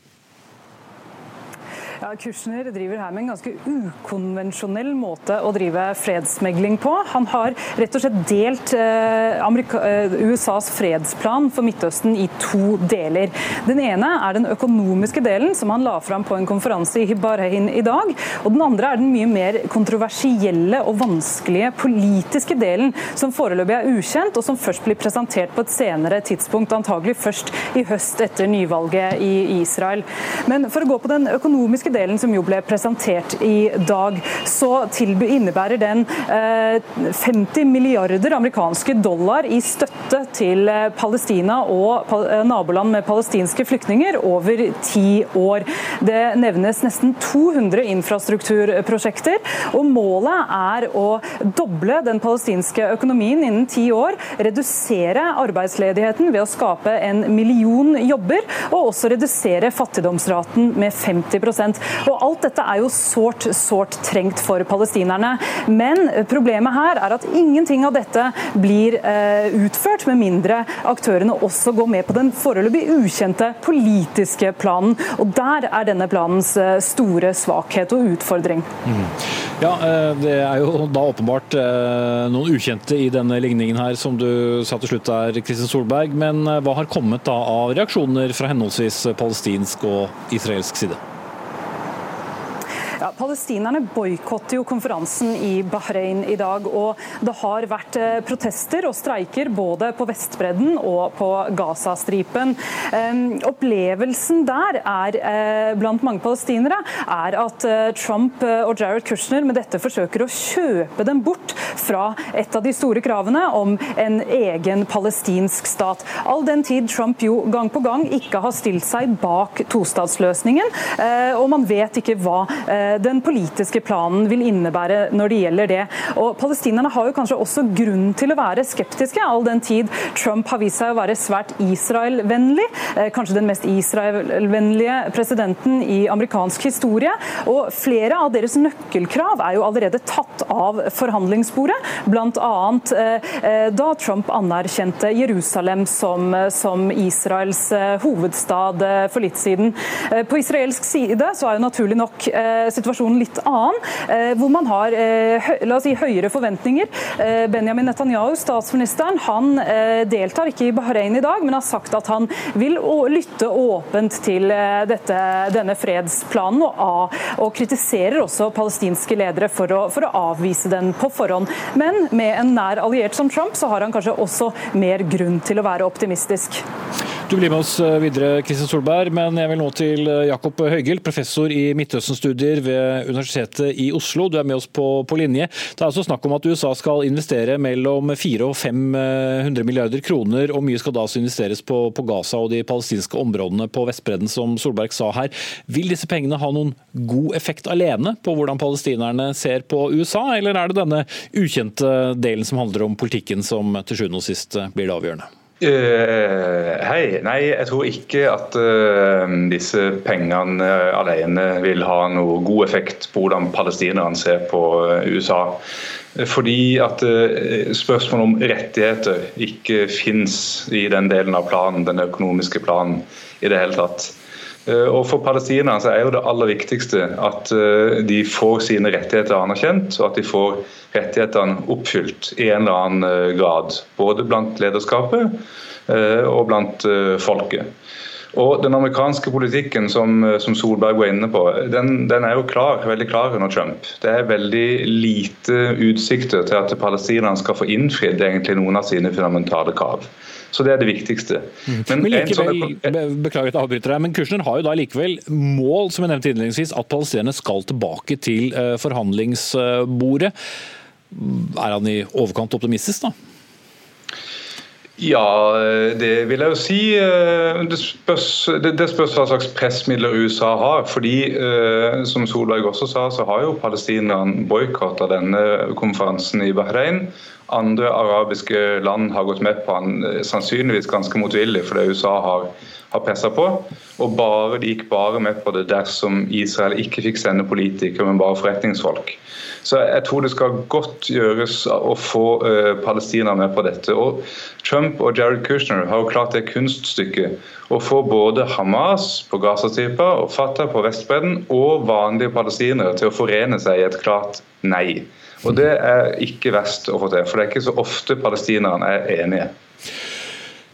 Ja, Kushner driver her med en ganske ukonvensjonell måte å drive fredsmegling på. Han har rett og slett delt eh, eh USAs fredsplan for Midtøsten i to deler. Den ene er den økonomiske delen, som han la fram på en konferanse i Bahrain i dag. Og den andre er den mye mer kontroversielle og vanskelige politiske delen, som foreløpig er ukjent, og som først blir presentert på et senere tidspunkt, antagelig først i høst etter nyvalget i Israel. Men for å gå på den økonomiske økonomiske delen som jo ble presentert i dag, så innebærer den 50 milliarder amerikanske dollar i støtte til Palestina og naboland med palestinske flyktninger over ti år. Det nevnes nesten 200 infrastrukturprosjekter, og målet er å doble den palestinske økonomien innen ti år, redusere arbeidsledigheten ved å skape en million jobber, og også redusere fattigdomsraten med 50 Og Alt dette er jo sårt, sårt trengt for palestinerne. Men problemet her er at ingenting av dette blir eh, utført, med mindre aktørene også går med på den foreløpig ukjente politiske planen. Og Der er denne planens eh, store svakhet og utfordring. Mm. Ja, eh, Det er jo da åpenbart noen ukjente i denne ligningen her, som du sa til slutt der, Kristin Solberg. Men hva har kommet da av reaksjoner fra henholdsvis palestinsk og israelsk side? Ja, palestinerne boikotter jo konferansen i Bahrain i dag. og Det har vært eh, protester og streiker både på Vestbredden og på Gazastripen. Opplevelsen der er, eh, blant mange palestinere er at eh, Trump og Jared Kushner med dette forsøker å kjøpe dem bort fra et av de store kravene om en egen palestinsk stat. All den tid Trump jo gang på gang ikke har stilt seg bak tostatsløsningen, og man vet ikke hva den politiske planen vil innebære når det gjelder det. Og Palestinerne har jo kanskje også grunn til å være skeptiske, all den tid Trump har vist seg å være svært Israel-vennlig. Eh, kanskje den mest Israel-vennlige presidenten i amerikansk historie. Og flere av deres nøkkelkrav er jo allerede tatt av forhandlingsbordet, bl.a. Eh, eh, da Trump anerkjente Jerusalem som, som Israels hovedstad for litt siden. På israelsk side så er jo naturlig nok situasjonen litt annen, eh, hvor man har eh, la oss si, høyere forventninger. Eh, Benjamin Netanyahu, statsministeren, han deltar ikke i Bahrain i dag, men har sagt at han vil lytte åpent til dette, denne fredsplanen, og, og, kritiserer også palestinske ledere for å, for å avvise den på forhånd. Men med en nær alliert som Trump, så har han kanskje også mer grunn til å være optimistisk. Du blir med oss videre, Kristin Solberg, men jeg vil nå til Jakob Høygil, professor i Midtøsten-studier ved Universitetet i Oslo. Du er med oss på, på, linje. Det er altså snakk om at USA skal investere mellom 400 og 500 milliarder kroner, og mye skal da altså investeres på, på Gaza og de palestinske områdene på Vestbredden, som Solberg sa her. Vil disse pengene ha noen god effekt alene på hvordan palestinerne ser på USA, eller er det denne ukjente delen som handler om politikken som til sjuende og sist blir det avgjørende? Uh, hei. Nei, jeg tror ikke at uh, disse pengene alene vil ha noe god effekt på hvordan palestinerne ser på uh, USA. Fordi at spørsmålet om rettigheter ikke finnes i den delen av planen, den økonomiske planen i det hele tatt. Og For palestinerne så er jo det aller viktigste at de får sine rettigheter anerkjent, og at de får rettighetene oppfylt i en eller annen eh, grad. Både blant lederskapet eh, og blant eh, folket. Og Den amerikanske politikken som, som Solberg var inne på, den, den, er jo klar, veldig klar under Trump. Det er veldig lite utsikter til at palestinerne skal få innfridd noen av sine fundamentale krav. Så det er det viktigste. Mm. Men, men likevel, sånn... Beklager at jeg avbryter deg, men Kushner har jo da likevel mål som jeg nevnte innledningsvis, at palestinerne skal tilbake til forhandlingsbordet. Er han i overkant optimistisk, da? Ja, det vil jeg jo si. Det spørs, det spørs hva slags pressmidler USA har. fordi, eh, som Solberg også sa, så har jo palestinerne boikotta denne konferansen i Bahrain. Andre arabiske land har gått med på den, eh, sannsynligvis ganske motvillig, fordi USA har, har pressa på. Og bare, de gikk bare med på det dersom Israel ikke fikk sende politikere, men bare forretningsfolk. Så jeg tror det skal godt gjøres å få uh, Palestina med på dette. Og Trump og Jared Kushner har jo klart det kunststykket å få både Hamas på Gazastripa og Fatah på Vestbredden og vanlige palestinere til å forene seg i et klart nei. Og det er ikke verst å få til, for det er ikke så ofte palestinerne er enige.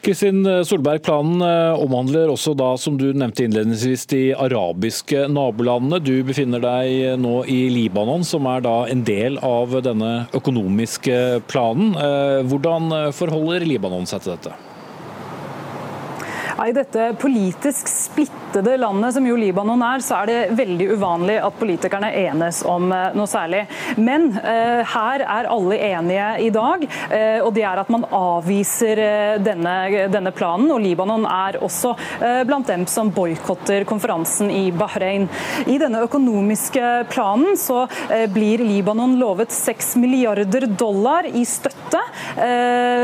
Kristin Solberg, Planen eh, omhandler også da, som du nevnte innledningsvis, de arabiske nabolandene. Du befinner deg nå i Libanon, som er da en del av denne økonomiske planen. Eh, hvordan forholder Libanon seg til dette? I dette politisk splittede landet som jo Libanon er, så er det veldig uvanlig at politikerne enes om eh, noe særlig. Men eh, her er alle enige i dag, eh, og det er at man avviser eh, denne, denne, planen. Og Libanon er også eh, blant dem som boikotter konferansen i Bahrain. I denne økonomiske planen så eh, blir Libanon lovet 6 milliarder dollar i støtte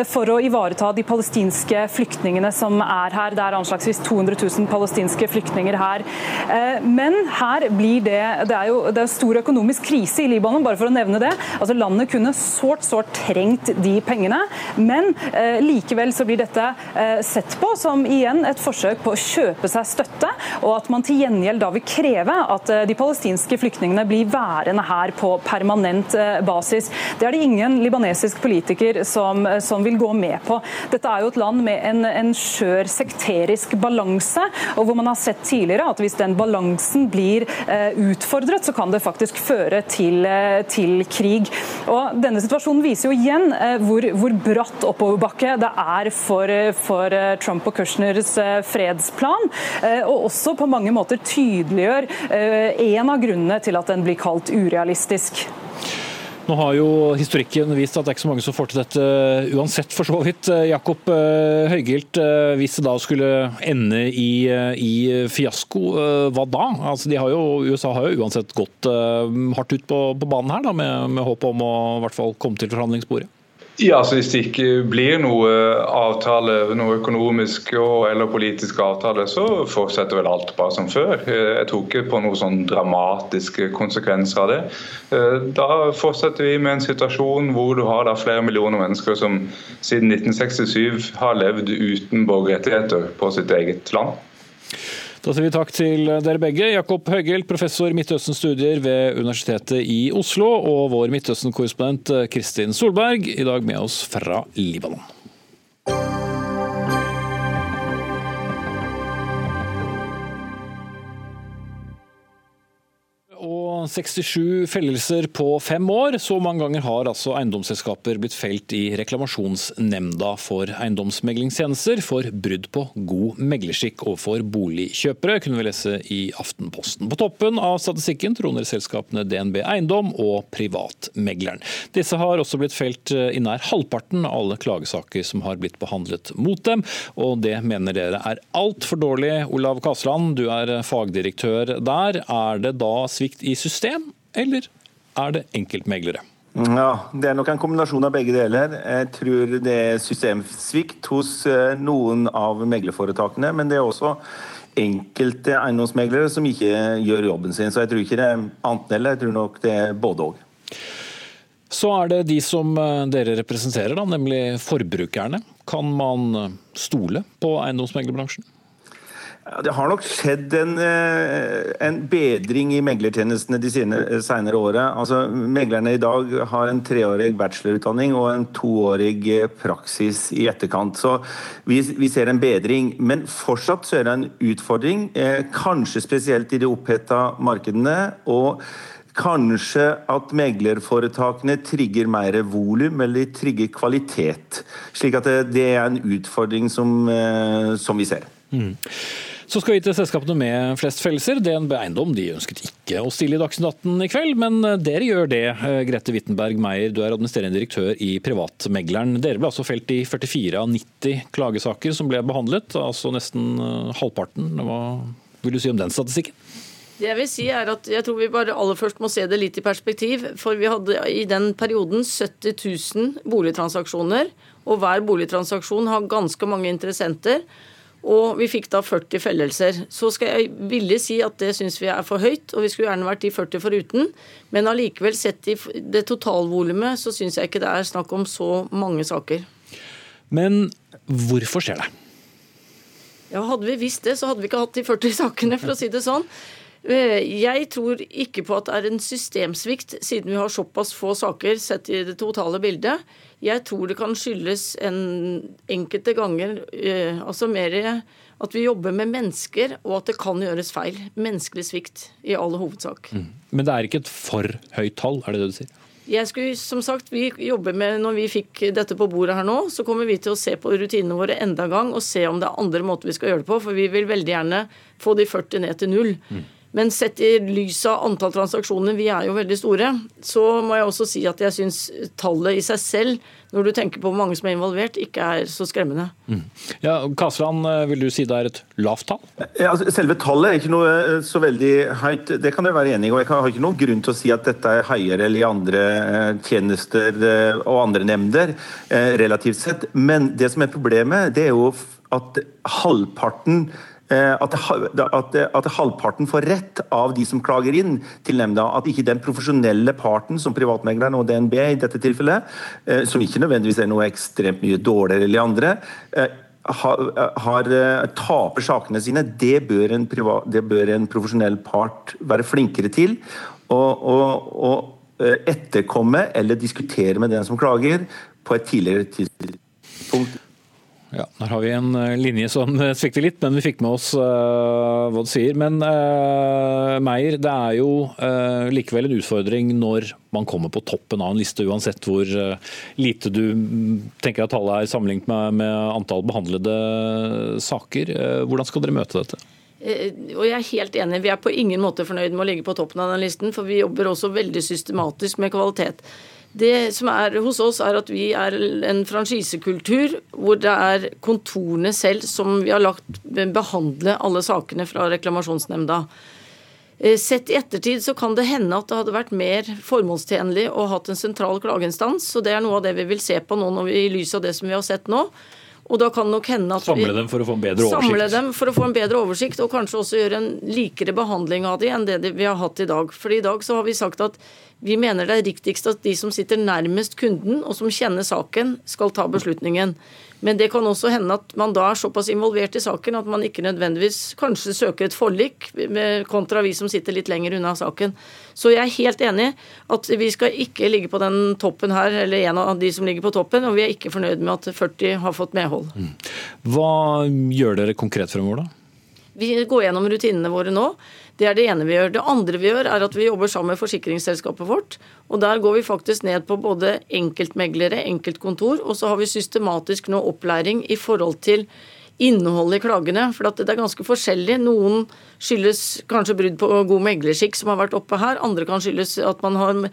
for å ivareta de palestinske flyktningene som er her. Det er anslagsvis 200 000 palestinske flyktninger her. Eh, men her blir det Det er jo det er stor økonomisk krise i Libanon, bare for å nevne det. Altså Landet kunne sårt, sårt trengt de pengene, men eh, likevel så blir dette eh, sett på som igjen et forsøk på å kjøpe seg støtte, og at man til gjengjeld da vil kreve at de palestinske flyktningene blir værende her på permanent basis. Det er det ingen libanesisk politiker som, som vil gå med på. Dette er jo et land med en, en skjør sekterisk balanse, og hvor man har sett tidligere at hvis den balansen blir eh, utfordret, så kan det faktisk føre til, eh, til krig. Og Denne situasjonen viser jo igjen eh, hvor, hvor bratt oppoverbakke det er for, for Trump og Kushners fredsplan, og også på mange måter tydeliggjør en av grunnene til at den blir kalt urealistisk. Nå har jo historikken vist at det er ikke så mange som får til dette uansett, for så vidt. Jakob eh, Høygilt, eh, hvis det da skulle ende i, eh, i fiasko, hva da? Altså, har jo, USA har jo uansett gått hardt ut på, på banen her, da, med, med håp om å i hvert fall komme til forhandlingsbordet? Ja, så Hvis det ikke blir noe avtale, noe økonomisk eller politisk avtale, så fortsetter vel alt bare som før. Jeg tror ikke på noen sånn dramatiske konsekvenser av det. Da fortsetter vi med en situasjon hvor du har flere millioner mennesker som siden 1967 har levd uten borgerrettigheter på sitt eget land. Da sier vi takk til dere begge. Jakob Høgel, professor Midtøsten-studier ved Universitetet i Oslo, og vår Midtøsten-korrespondent Kristin Solberg, i dag med oss fra Libanon. 67 fellelser på fem år. Så mange ganger har altså eiendomsselskaper blitt felt i reklamasjonsnemnda for eiendomsmeglingstjenester for brudd på god meglerskikk overfor boligkjøpere, kunne vi lese i Aftenposten. På toppen av statistikken troner selskapene DNB Eiendom og Privatmegleren. Disse har også blitt felt i nær halvparten av alle klagesaker som har blitt behandlet mot dem, og det mener dere er altfor dårlig. Olav Kasland, du er fagdirektør der. Er det da svikt i systemet? System, eller er det enkeltmeglere? Ja, Det er nok en kombinasjon av begge deler. Jeg tror det er systemsvikt hos eh, noen av meglerforetakene. Men det er også enkelte eiendomsmeglere som ikke gjør jobben sin. Så jeg tror ikke det er annet eller, jeg tror nok det er både òg. Så er det de som eh, dere representerer, da, nemlig forbrukerne. Kan man eh, stole på eiendomsmeglerbransjen? Det har nok skjedd en, eh, en bedring i meglertjenestene de senere åra. Altså, meglerne i dag har en treårig bachelorutdanning og en toårig eh, praksis i etterkant. Så vi, vi ser en bedring. Men fortsatt så er det en utfordring, eh, kanskje spesielt i de oppheta markedene. og Kanskje at meglerforetakene trigger mer volum eller trigger kvalitet. Slik at det, det er en utfordring som, som vi ser. Mm. Så skal vi til selskapene med flest fellelser. DNB Eiendom de ønsket ikke å stille i Dagsnytt 18 i kveld, men eh, dere gjør det. Eh, Grete Wittenberg Meyer, du er administrerende direktør i Privatmegleren. Dere ble altså felt i 44 av 90 klagesaker som ble behandlet, altså nesten eh, halvparten. Hva vil du si om den statistikken? Det jeg vil si er at jeg tror vi bare aller først må se det litt i perspektiv. For vi hadde i den perioden 70 000 boligtransaksjoner. Og hver boligtransaksjon har ganske mange interessenter. Og vi fikk da 40 fellelser. Så skal jeg villig si at det syns vi er for høyt, og vi skulle gjerne vært de 40 foruten. Men allikevel, sett i det totalvolumet, så syns jeg ikke det er snakk om så mange saker. Men hvorfor skjer det? Ja, Hadde vi visst det, så hadde vi ikke hatt de 40 sakene, for å si det sånn. Eh, jeg tror ikke på at det er en systemsvikt, siden vi har såpass få saker sett i det totale bildet. Jeg tror det kan skyldes en enkelte ganger eh, altså mer at vi jobber med mennesker, og at det kan gjøres feil. Menneskelig svikt i all hovedsak. Mm. Men det er ikke et for høyt tall, er det det du sier? Jeg skulle, som sagt, vi jobber med, Når vi fikk dette på bordet her nå, så kommer vi til å se på rutinene våre enda en gang og se om det er andre måter vi skal gjøre det på. For vi vil veldig gjerne få de 40 ned til null. Mm. Men sett i lys av antall transaksjoner, vi er jo veldig store, så må jeg også si at jeg syns tallet i seg selv, når du tenker på hvor mange som er involvert, ikke er så skremmende. Mm. Ja, Kasland, eh, vil du si det er et lavt tall? Ja, altså, selve tallet er ikke noe eh, så veldig høyt, det kan jeg være enig i. Og jeg har ikke noen grunn til å si at dette er høyere eller i andre eh, tjenester og andre nemnder, relativt sett. Men det som er problemet, det er jo at halvparten at, at, at, halvparten får rett av de som klager inn til nemnda. At ikke den profesjonelle parten, som privatmegleren og DNB i dette tilfellet, eh, som ikke nødvendigvis er noe ekstremt mye dårligere enn de andre, eh, har, har, taper sakene sine. Det bør, en privat, det bør en profesjonell part være flinkere til. å etterkomme eller diskutere med den som klager, på et tidligere tidspunkt ja, Der har vi en eh, linje som svikter litt, men vi fikk med oss uh, hva du sier. Men uh, Meyer, det er jo uh, likevel en utfordring når man kommer på toppen av en liste, uansett hvor lite du tenker at tallet er sammenlignet med, med antall behandlede saker. Hvordan skal dere møte dette? Og jeg er helt enig, Vi er på ingen måte fornøyd med å ligge på toppen av den listen, for vi jobber også veldig systematisk med kvalitet. Det som er hos oss, er at vi er en franchisekultur hvor det er kontorene selv som vi har lagt behandle alle sakene fra reklamasjonsnemnda. Eh, sett i ettertid så kan det hende at det hadde vært mer formålstjenlig å hatt en sentral klageinstans. så Det er noe av det vi vil se på nå når vi, i lys av det som vi har sett nå. Og da kan det nok hende at Samle dem for å få en bedre oversikt? Samle dem for å få en bedre oversikt, og kanskje også gjøre en likere behandling av dem enn det vi har hatt i dag. For i dag så har vi sagt at vi mener det er riktigst at de som sitter nærmest kunden, og som kjenner saken, skal ta beslutningen. Men det kan også hende at man da er såpass involvert i saken at man ikke nødvendigvis kanskje søker et forlik, kontra vi som sitter litt lenger unna saken. Så jeg er helt enig at vi skal ikke ligge på den toppen her, eller en av de som ligger på toppen, og vi er ikke fornøyd med at 40 har fått medhold. Mm. Hva gjør dere konkret fremover, da? Vi går gjennom rutinene våre nå. Det er det ene vi gjør. Det andre vi gjør, er at vi jobber sammen med forsikringsselskapet vårt. Og der går vi faktisk ned på både enkeltmeglere, enkeltkontor, og så har vi systematisk nå opplæring i forhold til innholdet i klagene. For det er ganske forskjellig. Noen skyldes kanskje brudd på god meglerskikk, som har vært oppe her. Andre kan skyldes at man har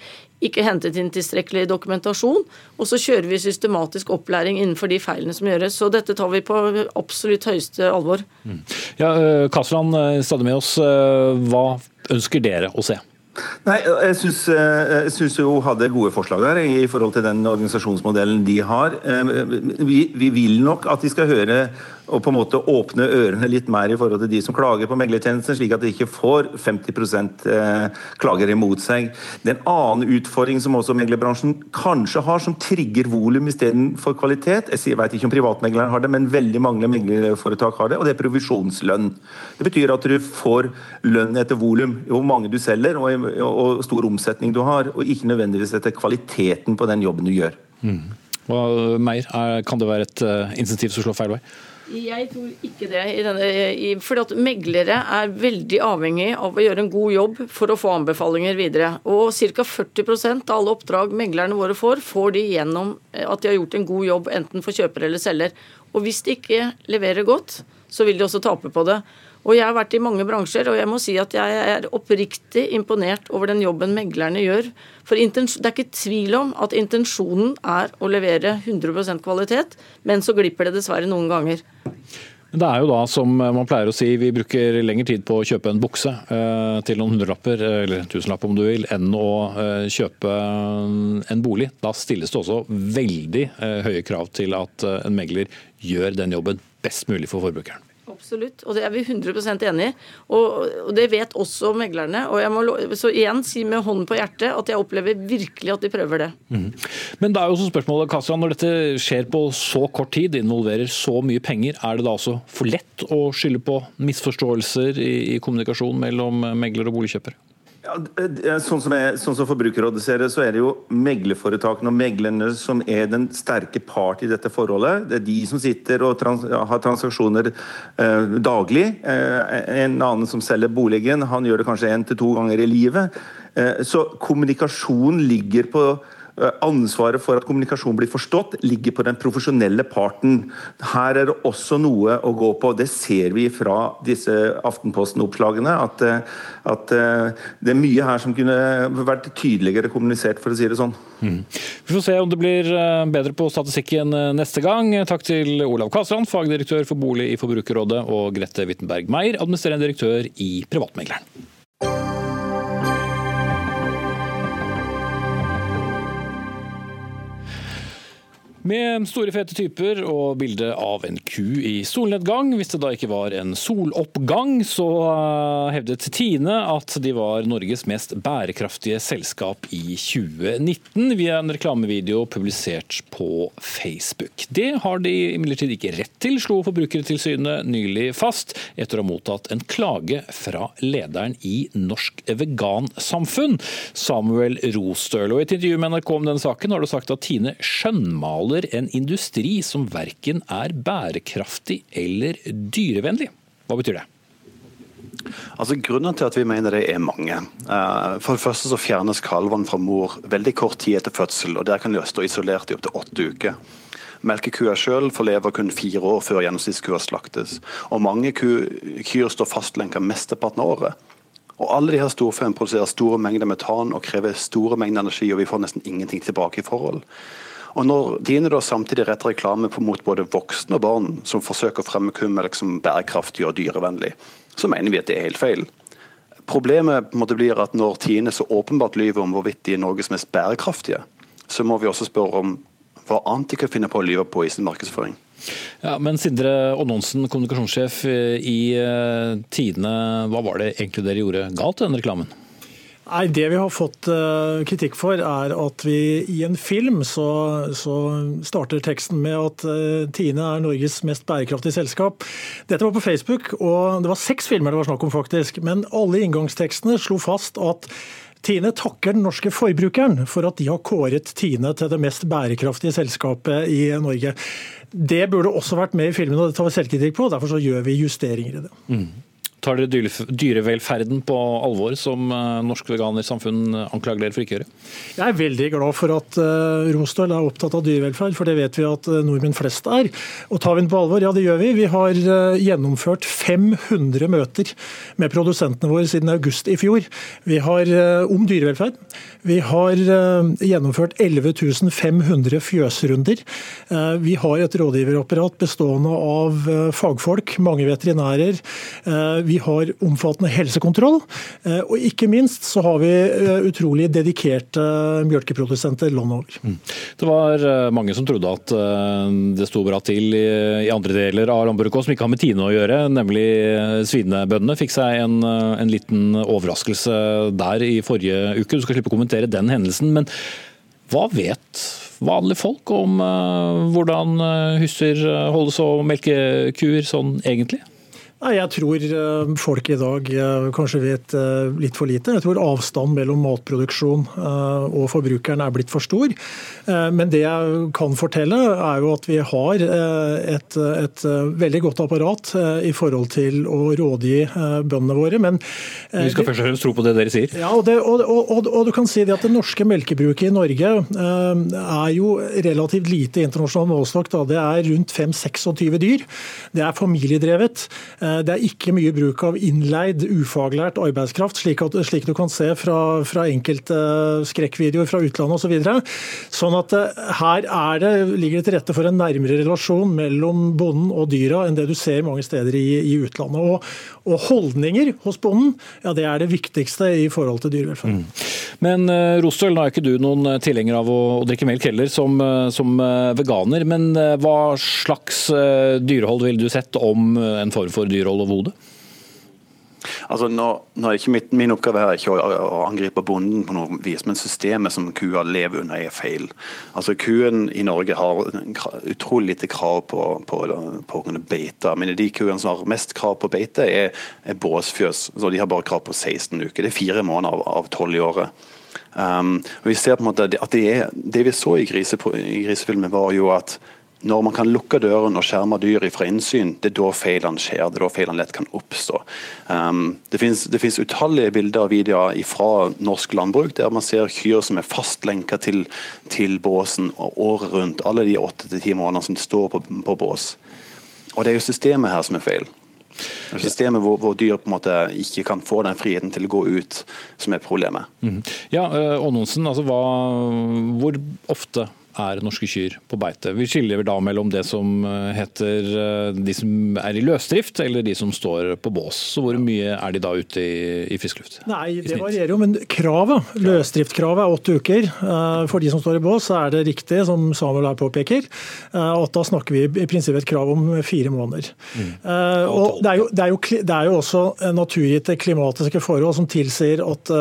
ikke hentet inn tilstrekkelig dokumentasjon. Og så kjører vi systematisk opplæring innenfor de feilene som gjøres. Så dette tar vi på absolutt høyeste alvor. Mm. Ja, eh, Kasland, eh, stadig med oss. Eh, hva ønsker dere å se? Nei, Jeg syns jo hadde gode forslag der i forhold til den organisasjonsmodellen de har. Vi, vi vil nok at de skal høre og på en måte åpne ørene litt mer i forhold til de som klager på meglertjenesten, slik at de ikke får 50 eh, klager imot seg. Det er en annen utfordring som også meglerbransjen kanskje har, som trigger volum istedenfor kvalitet. Jeg vet ikke om privatmegleren har det, men veldig mange meglerforetak har det, og det er provisjonslønn. Det betyr at du får lønn etter volum, hvor mange du selger og, og stor omsetning du har, og ikke nødvendigvis etter kvaliteten på den jobben du gjør. Mm. Hva, mer? kan det være et uh, insentiv som slår feil vei? Jeg tror ikke det. I denne, i, fordi at Meglere er veldig avhengig av å gjøre en god jobb for å få anbefalinger videre. Og ca. 40% av alle oppdrag meglerne våre får, får de gjennom eh, at de har gjort en god jobb enten for kjøper eller selger. Og hvis de ikke leverer godt, så vil de også tape på det. Og Jeg har vært i mange bransjer, og jeg må si at jeg er oppriktig imponert over den jobben meglerne gjør. For Det er ikke tvil om at intensjonen er å levere 100% kvalitet, men så glipper det dessverre noen ganger. Det er jo da, som man pleier å si, vi bruker lengre tid på å kjøpe en bukse eh, til noen hundrelapper, eller tusenlapp om du vil, enn å eh, kjøpe en bolig. Da stilles det også veldig eh, høye krav til at eh, en megler gjør den jobben best mulig for forbrukeren. Absolutt, og det er vi 100 enig i. Og, det vet også meglerne. Og jeg må så igjen si med hånden på hjertet at jeg opplever virkelig at de prøver det. Mm. Men da er jo også spørsmålet, Kasia, når dette skjer på så kort tid, involverer så mye penger, er det da også for lett å skylde på misforståelser i, i kommunikasjon mellom megler og boligkjøper? Ja, sånn, som jeg, sånn som Forbrukerrådet ser det, så er det jo meglerforetakene og meglerne som er den sterke part i dette forholdet. Det er de som sitter og trans har transaksjoner eh, daglig. Eh, en annen som selger boligen, han gjør det kanskje én til to ganger i livet. Så kommunikasjon ligger på Eh, ansvaret for at kommunikasjon blir forstått, ligger på den profesjonelle parten. Her er det også noe å gå på. Det ser vi fra disse Aftenposten-oppslagene. At, eh, at, eh, det er mye her som kunne vært tydeligere kommunisert, for å si det sånn. Mm. Vi får se om det blir bedre på statistikken neste gang. Takk til Olav Kasland, fagdirektør for bolig i Forbrukerrådet, og Grete Wittenberg Meier, administrerende direktør i Privatmegleren. Med store, fete typer og bilde av en ku i solnedgang. Hvis det da ikke var en soloppgang, så eh, hevdet Tine at de var Norges mest bærekraftige selskap i 2019, via en reklamevideo publisert på Facebook. Det har de imidlertid ikke rett til, slo Forbrukertilsynet nylig fast, etter å ha mottatt en klage fra lederen i Norsk Vegansamfunn, Samuel Rostøl. Og I et intervju med NRK om denne saken har du sagt at Tine skjønnmaler omtaler en industri som verken er bærekraftig eller dyrevennlig. Hva betyr det? Altså Grunnen til at vi mener det er mange. Eh, for det første så fjernes kalvene fra mor veldig kort tid etter fødsel, og der kan de stå isolert i opptil åtte uker. Melkekua sjøl får leve kun fire år før gjennomsnittskua slaktes. Og mange kyr står fastlenka mesteparten av året. Og Alle de her storfeene produserer store mengder metan og krever store mengder energi, og vi får nesten ingenting tilbake i forhold. Og Når Tine da samtidig retter reklame mot både voksne og barn som forsøker å fremme kummelk som bærekraftig og dyrevennlig, så mener vi at det er helt feil. Problemet måtte blir at når Tine så åpenbart lyver om hvorvidt de er Norges mest bærekraftige, så må vi også spørre om hva annet de kan finne på å lyve på i sin markedsføring. Ja, men Sindre Oddonsen, kommunikasjonssjef i eh, Tine, hva var det egentlig dere gjorde galt i den reklamen? Nei, Det vi har fått uh, kritikk for, er at vi i en film så, så starter teksten med at uh, Tine er Norges mest bærekraftige selskap. Dette var på Facebook, og det var seks filmer det var snakk om, faktisk. Men alle inngangstekstene slo fast at Tine takker den norske forbrukeren for at de har kåret Tine til det mest bærekraftige selskapet i Norge. Det burde også vært med i filmen, og det tar vi selvkritikk på. Derfor så gjør vi justeringer i det. Mm. Tar dere dyrevelferden på alvor, som eh, Norsk Veganersamfunn anklager dere for ikke å gjøre? Jeg er veldig glad for at uh, Rosdal er opptatt av dyrevelferd, for det vet vi at uh, nordmenn flest er. Og tar vi den på alvor? Ja, det gjør vi. Vi har gjennomført 500 møter med produsentene våre siden august i fjor. Vi har om dyrevelferd. Vi har gjennomført 11 500 fjøsrunder. Vi har et rådgiverapparat bestående av fagfolk, mange veterinærer. Vi har omfattende helsekontroll, eh, og ikke minst så har vi eh, utrolig dedikerte mjølkeprodusenter landet over. Mm. Det var eh, mange som trodde at det sto bra til i andre deler av landbruket som ikke har med Tine å gjøre, nemlig svinebøndene. Fikk seg en, en liten overraskelse der i forrige uke. Du skal slippe å kommentere den hendelsen. men hva vet vanlige folk om hvordan husdyr holdes og melkekuer sånn egentlig? Jeg tror eh, folk i dag eh, kanskje vet eh, litt for lite. Jeg tror avstanden mellom matproduksjon og forbrukeren er blitt for stor. Men det jeg kan fortelle, er jo at vi har et, et veldig godt apparat i forhold til å rådgi bøndene våre. Men vi skal først og fremst tro på det dere sier. Ja, og, det, og, og, og, du kan si det at Det norske melkebruket i Norge er jo relativt lite internasjonal målestokk. Det er rundt 5-26 dyr. Det er familiedrevet. Eh, det er ikke mye bruk av innleid, ufaglært arbeidskraft, slik, at, slik du kan se fra, fra enkelte skrekkvideoer fra utlandet osv. Så videre. sånn at eh, her det, ligger det til rette for en nærmere relasjon mellom bonden og dyra enn det du ser mange steder i, i utlandet. Og, og, holdninger hos bonden ja, det er det viktigste i forhold til dyrevelferd. Mm. Men Rostøl, nå er ikke du noen tilhenger av å, å drikke melk heller, som, som veganer. Men hva slags dyrehold ville du sett om en form for dyrhold over hodet? Altså, nå, nå, er ikke mitt, Min oppgave er ikke å, å, angripe bonden på noe vis, men systemet som kua lever under, er feil. Altså, Kuen i Norge har utrolig lite krav på, på, på å kunne beite. Men de kuene som har mest krav på beite, er, er båsfjøs. Så de har bare krav på 16 uker. Det er fire måneder av tolv i året. Um, og vi ser på en måte at det, det vi så i grisefilmen, var jo at når man kan lukke døren og skjerme dyr fra innsyn, det er da feilene skjer. Det er da feilene lett kan oppstå. Um, det finnes utallige bilder og videoer fra norsk landbruk der man ser kyr som er fastlenka til, til båsen året rundt. Alle de åtte til ti månedene som står på, på bås. Og det er jo systemet her som er feil. Systemet hvor, hvor, dyr på en måte ikke kan få den friheten til å gå ut, som er problemet. Mm. Ja, Ånonsen, altså hva, hvor ofte er norske kyr på beite. Vi skiller da mellom det som eh, heter eh, de som er i løsdrift, eller de som står på bås. Så hvor mye er de da ute i, i frisk luft? Nei, Det varierer jo, men kravet, løsdriftkravet er åtte uker. Eh, for de som står i bås, så er det riktig, som Samuel her påpeker, at da snakker vi i prinsippet et krav om fire måneder. Mm. Og det er, jo, det, er jo, det er jo også naturgitte klimatiske forhold som tilsier at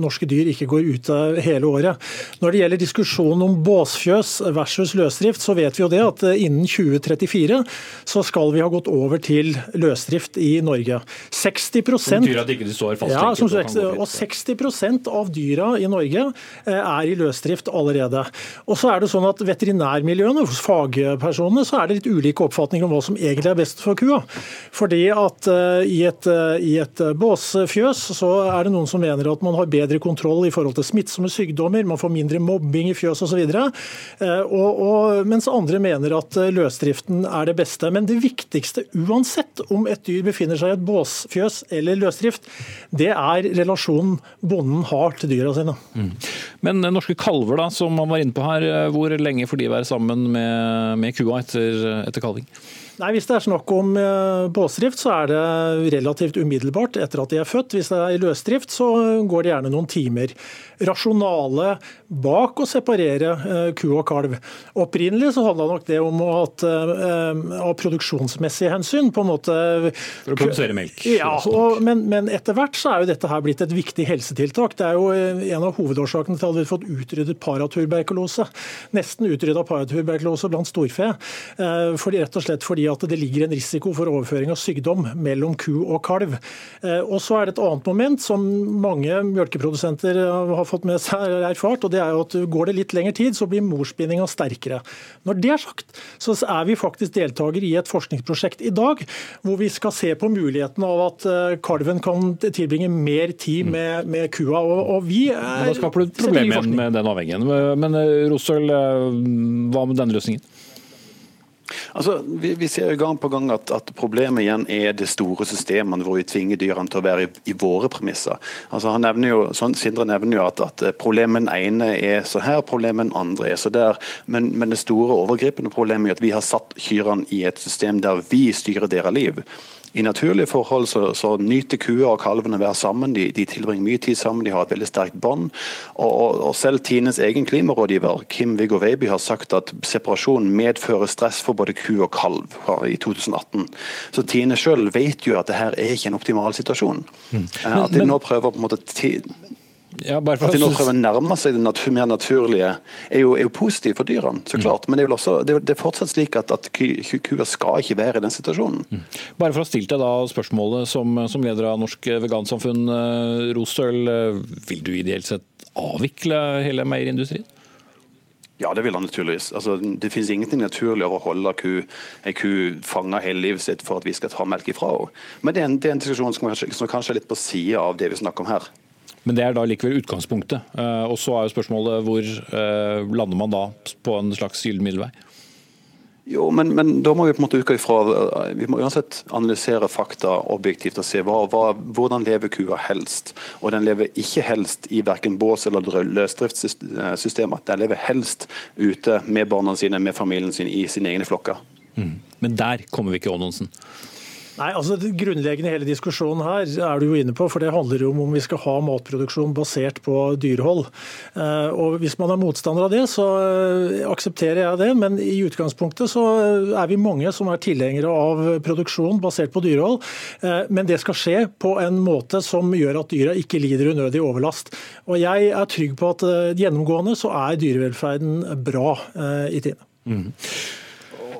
norske dyr ikke går ute hele året. Når det gjelder diskusjonen om båsfjøs, løs versus løsdrift, så vet vi jo det at eh, innen 2034 så skal vi ha gått over til løsdrift i Norge. 60 Som at ikke står ja, som, og 60% av dyra i Norge eh, er i løsdrift allerede. Og så er det sånn at Veterinærmiljøene, hos fagpersonene, så er det litt ulike oppfatninger om hva som egentlig er best for kua. Fordi at uh, i, et, i et båsfjøs så er det noen som mener at man har bedre kontroll i forhold til smittsomme sykdommer, man får mindre mobbing i fjøs osv. Eh, og, og, mens andre mener at eh, løsdriften er det beste. Men det viktigste uansett om et dyr befinner seg i et båsfjøs eller løsdrift, det er relasjonen bonden har til dyra sine. Mm. Men eh, norske kalver, da, som man var inne på her, hvor lenge får de være sammen med, med kua etter, etter kalving? Nei, Hvis det er snakk om båsdrift, så er det relativt umiddelbart etter at de er født. Hvis det er i løsdrift, så går det gjerne noen timer rasjonale bak å separere eh, ku og kalv. Opprinnelig så handla nok det om at eh, av produksjonsmessige hensyn på en måte For å produsere melk? Ja, og, men, men, etter hvert så er jo dette her blitt et viktig helsetiltak. Det er jo eh, en av hovedårsakene til at vi har fått utryddet paratuberkulose. Nesten utrydda paratuberkulose blant storfe. Fordi, rett og slett fordi at det ligger en risiko for overføring av sykdom mellom ku og kalv. Og så er det et annet moment som mange mjølkeprodusenter har har fått med seg erfart, og det er jo at går det litt lengre tid, så blir morsbindinga sterkere. Når det er sagt, så er vi faktisk deltaker i et forskningsprosjekt i dag hvor vi skal se på muligheten av at eh, kalven kan tilbringe mer tid med, med kua. Og, og vi er, Da skaper du problemer med den avhengigheten. Men eh, Rosøl, eh, hva med denne løsningen? Altså, vi, vi, ser jo gang på gang at, at, problemet igjen er det store systemene hvor vi tvinger dyrene til å være i, i våre premisser. Altså, han nevner jo, sånn, Sindre nevner jo at, at problemet ene er så her, problemet andre er så der. Men, men det store overgripende problemet er at vi har satt kyrne i et system der vi styrer deres liv. I naturlige forhold så, så nyter kua og kalvene å være sammen. De, de, tilbringer mye tid sammen, de har et veldig sterkt bånd. Og, og, og, selv Tines egen klimarådgiver Kim Viggo Weiby har sagt at separasjon medfører stress for både ku og kalv i 2018. Så Tine sjøl vet jo at det her er ikke en optimal situasjon. Mm. At de nå prøver på en måte ja, at de nå prøver å nærme seg det natur, mer naturlige, er jo, er jo positivt for dyrene. så mm. klart, Men det er, også, det er, fortsatt slik at, at kuer skal ikke være i den situasjonen. Mm. Bare for å stille deg da spørsmålet som, som leder av Norsk Vegansamfunn, eh, Rostøl. Eh, vil du ideelt sett avvikle hele meierindustrien? Ja, det vil han naturligvis. Altså, det finnes ingenting naturlig over å holde ku, en ku fanga hele livet sitt for at vi skal ta melk ifra henne. Men det er en, det er en diskusjon som kanskje, som kanskje er litt på sida av det vi snakker om her. Men det er da likevel utgangspunktet. Eh, og så er jo spørsmålet hvor eh, lander man da på en slags gyllen middelvei? Jo, men, men, da må vi på en måte uka ifra eh, Vi må uansett analysere fakta objektivt og se hva, hva, hvordan lever kua helst. Og den lever ikke helst i verken bås eller løsdriftssystemer. Den lever helst ute med barna sine, med familien sin, i sine egne flokker. Mm. Men der kommer vi ikke, Aanonsen. Nei, altså Det grunnleggende hele diskusjonen her er du jo inne på, for det handler jo om om vi skal ha matproduksjon basert på dyrehold. Eh, og Hvis man er motstander av det, så eh, aksepterer jeg det. Men i utgangspunktet så er vi mange som er tilhengere av produksjon basert på dyrehold. Eh, men det skal skje på en måte som gjør at dyra ikke lider unødig overlast. Og Jeg er trygg på at gjennomgående så er dyrevelferden bra i tiden. Mm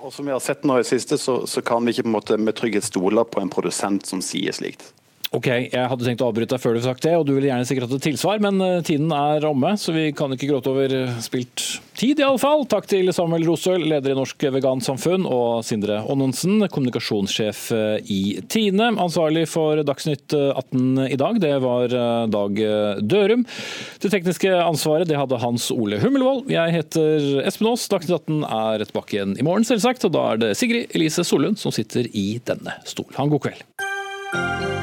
og som vi har sett nå i siste, så, så, kan vi ikke måte med trygghet stole på en produsent som sier slikt. Ok, jeg hadde tenkt å avbryte deg før du har sagt det, og du ville gjerne sikkert hatt et tilsvar, men eh, tiden er omme, så vi kan ikke gråte over eh, spilt tid, i alle fall. Takk til Samuel Rosøl, leder i Norsk Vegansamfunn, og Sindre Ånnensen, kommunikasjonssjef eh, i Tine. Ansvarlig for Dagsnytt 18 i dag, det var Dag Dørum. Det tekniske ansvaret det hadde Hans Ole Hummelvold. Jeg heter Espen Aas. Dagsnytt 18 er tilbake igjen i morgen, selvsagt, og da er det Sigrid Elise Solund som sitter i denne stol. Ha en god kveld.